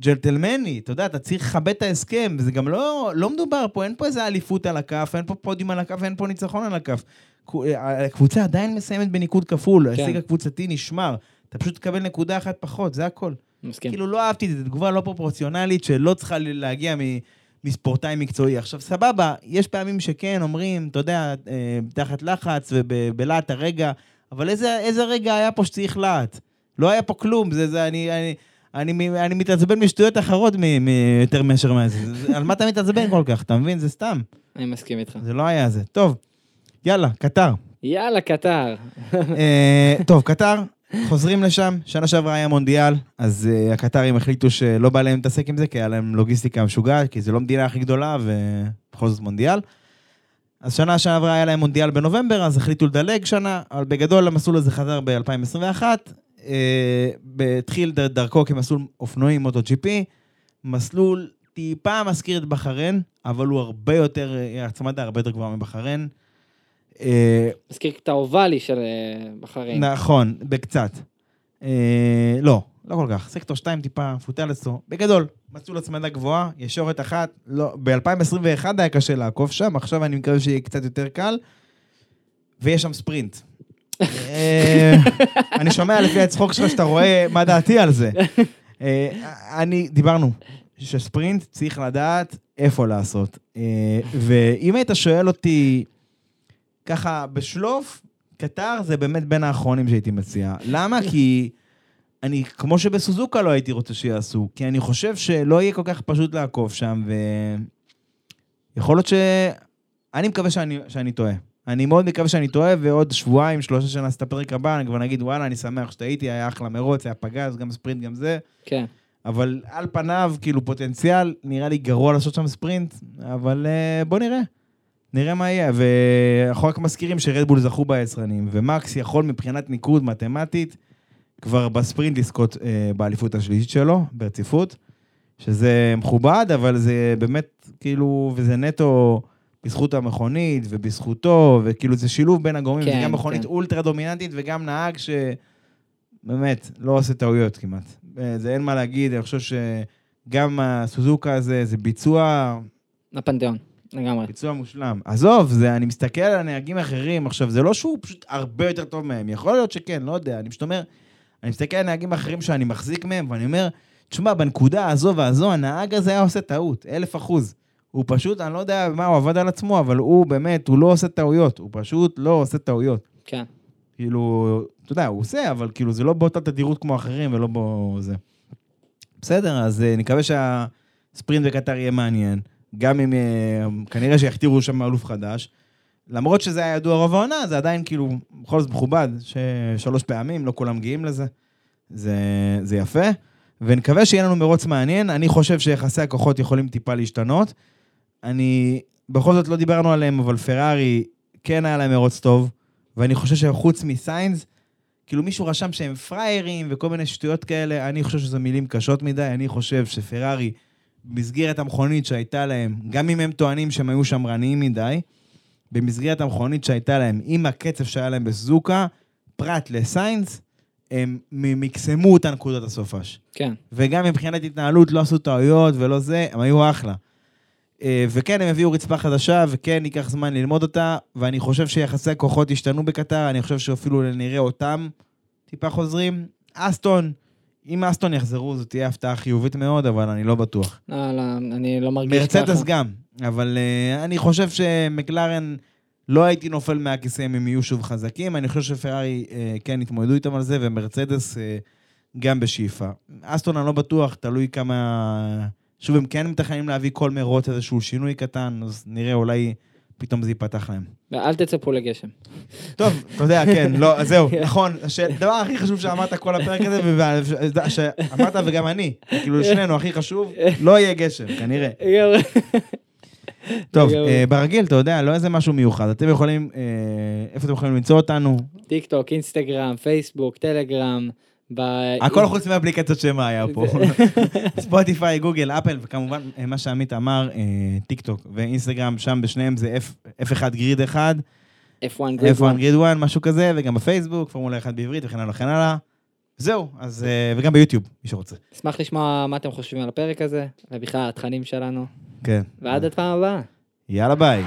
ג'נטלמני, אתה יודע, אתה צריך לכבד את ההסכם, וזה גם לא, לא מדובר פה, אין פה איזה אליפות על הכף, אין פה פודיום על הכף, אין פה ניצחון על הכף. הקבוצה עדיין מסיימת בניקוד כפול, כן. ההישג הקבוצתי נשמר. אתה פשוט תקבל נקודה אחת פחות, זה הכל. מסכים. כאילו לא אהבתי את זה, זו תגובה לא פרופורציונלית שלא צריכה להגיע מ... מספורטאי מקצועי. עכשיו, סבבה, יש פעמים שכן אומרים, אתה יודע, אה, תחת לחץ ובלהט הרגע, אבל איזה, איזה רגע היה פה שצריך להט? לא היה פה כלום, זה, זה, אני, אני, אני, אני מתעצבן משטויות אחרות מ, מ, יותר מאשר מה זה. על מה אתה מתעצבן כל כך, אתה מבין? זה סתם. אני מסכים איתך. זה לא היה זה. טוב, יאללה, קטר. יאללה, קטר. אה, טוב, קטר, חוזרים לשם, שנה שעברה היה מונדיאל, אז uh, הקטרים החליטו שלא בא להם להתעסק עם זה, כי היה להם לוגיסטיקה משוגעת, כי זו לא המדינה הכי גדולה, ובכל זאת מונדיאל. אז שנה שעברה היה להם מונדיאל בנובמבר, אז החליטו לדלג שנה, אבל בגדול המסלול הזה חזר ב-2021. Uh, התחיל דר- דרכו כמסלול אופנועים מוטו-GP, מסלול טיפה מזכיר את בחריין, אבל הוא הרבה יותר, אה, הצמדה הרבה יותר גבוהה מבחריין. אה, מזכיר את האובלי של אה, בחריין. נכון, בקצת. אה, לא, לא כל כך. סקטור 2 טיפה מפותל אצלו. בגדול, מסלול הצמדה גבוהה, ישורת אחת. לא, ב-2021 היה קשה לעקוף שם, עכשיו אני מקווה שיהיה קצת יותר קל. ויש שם ספרינט. אה, אני שומע לפי הצחוק שלך שאתה רואה מה דעתי על זה. אה, אני, דיברנו, שספרינט צריך לדעת איפה לעשות. אה, ואם היית שואל אותי ככה בשלוף, קטר זה באמת בין האחרונים שהייתי מציע. למה? כי אני, כמו שבסוזוקה לא הייתי רוצה שיעשו, כי אני חושב שלא יהיה כל כך פשוט לעקוף שם, ויכול להיות ש... אני מקווה שאני, שאני טועה. אני מאוד מקווה שאני טועה, ועוד שבועיים, שלושה שנעשה את הפרק הבא, אני כבר נגיד, וואלה, אני שמח שטעיתי, היה אחלה מרוץ, היה פגז, גם ספרינט, גם זה. כן. אבל על פניו, כאילו פוטנציאל, נראה לי גרוע לעשות שם ספרינט, אבל uh, בוא נראה. נראה מה יהיה, ואנחנו רק מזכירים שרדבול זכו ביצרנים, ומקס יכול מבחינת ניקוד מתמטית כבר בספרינט לזכות uh, באליפות השלישית שלו, ברציפות, שזה מכובד, אבל זה באמת, כאילו, וזה נטו בזכות המכונית ובזכותו, וכאילו זה שילוב בין הגורמים, כן, זה גם מכונית כן. אולטרה דומיננטית וגם נהג ש... באמת, לא עושה טעויות כמעט. אה, זה אין מה להגיד, אני חושב שגם הסוזוקה הזה, זה ביצוע, הפנתיאון, לגמרי. ביצוע מושלם. עזוב, זה, אני מסתכל על הנהגים אחרים, עכשיו, זה לא שהוא פשוט הרבה יותר טוב מהם, יכול להיות שכן, לא יודע, אני פשוט אומר, אני מסתכל על נהגים אחרים שאני מחזיק מהם, ואני אומר, תשמע, בנקודה הזו והזו, הנהג הזה היה עושה טעות, אלף אחוז. הוא פשוט, אני לא יודע מה, הוא עבד על עצמו, אבל הוא באמת, הוא לא עושה טעויות, הוא פשוט לא עושה טעויות. כן. כאילו, אתה יודע, הוא עושה, אבל כאילו זה לא באותה תדירות כמו אחרים ולא בו זה. בסדר, אז אה, נקווה שהספרינט בקטר יהיה מעניין, גם אם אה, כנראה שיכתירו שם אלוף חדש. למרות שזה היה ידוע רוב העונה, זה עדיין כאילו, בכל זאת מכובד, ששלוש פעמים, לא כולם מגיעים לזה. זה, זה יפה, ונקווה שיהיה לנו מרוץ מעניין. אני חושב שיחסי הכוחות יכולים טיפה להשתנות. אני, בכל זאת לא דיברנו עליהם, אבל פרארי כן היה להם מרוץ טוב, ואני חושב שחוץ מסיינס, כאילו מישהו רשם שהם פראיירים וכל מיני שטויות כאלה, אני חושב שזה מילים קשות מדי, אני חושב שפרארי, במסגרת המכונית שהייתה להם, גם אם הם טוענים שהם היו שמרניים מדי, במסגרת המכונית שהייתה להם, עם הקצב שהיה להם בסוזוקה, פרט לסיינס, הם מקסמו את הנקודות הסופש. כן. וגם מבחינת התנהלות לא עשו טעויות ולא זה, הם היו אחלה. אה, וכן, הם הביאו רצפה חדשה, וכן, ייקח זמן ללמוד אותה, ואני חושב שיחסי הכוחות השתנו בקטר, אני חושב שאפילו נראה אותם טיפה חוזרים. אסטון, אם אסטון יחזרו, זו תהיה הפתעה חיובית מאוד, אבל אני לא בטוח. לא, לא, אני לא מרגיש ככה. מרצדס גם, אבל uh, אני חושב שמקלרן, לא הייתי נופל מהכיסא אם הם יהיו שוב חזקים, אני חושב שפרארי uh, כן יתמודדו איתם על זה, ומרצדס uh, גם בשאיפה. אסטון אני לא בטוח, תלוי כמה... שוב, הם כן מתכננים להביא כל מרוץ איזשהו שינוי קטן, אז נראה, אולי פתאום זה ייפתח להם. ואל תצפו לגשם. טוב, אתה יודע, כן, לא, זהו, נכון, הדבר הכי חשוב שאמרת כל הפרק הזה, שאמרת וגם אני, כאילו שנינו הכי חשוב, לא יהיה גשם, כנראה. טוב. אה, ברגיל, אתה יודע, לא איזה משהו מיוחד. אתם יכולים, אה, איפה אתם יכולים למצוא אותנו? טיק טוק, אינסטגרם, פייסבוק, טלגרם. ב- הכל חוץ מאפליקציות שמה היה פה. ספוטיפיי, גוגל, אפל, וכמובן, אה, מה שעמית אמר, אה, טיק טוק ואינסטגרם, שם בשניהם זה F- F1 Grid 1, F1 Grid F1 Grid 1, משהו כזה, וגם בפייסבוק, פורמולה 1 בעברית וכן הלאה וכן הלאה. זהו, אז, אה, וגם ביוטיוב, מי שרוצה. אשמח לשמוע מה אתם חושבים על הפרק הזה, ובכלל התכנים שלנו. כן. ועד הפעם הבאה. יאללה ביי.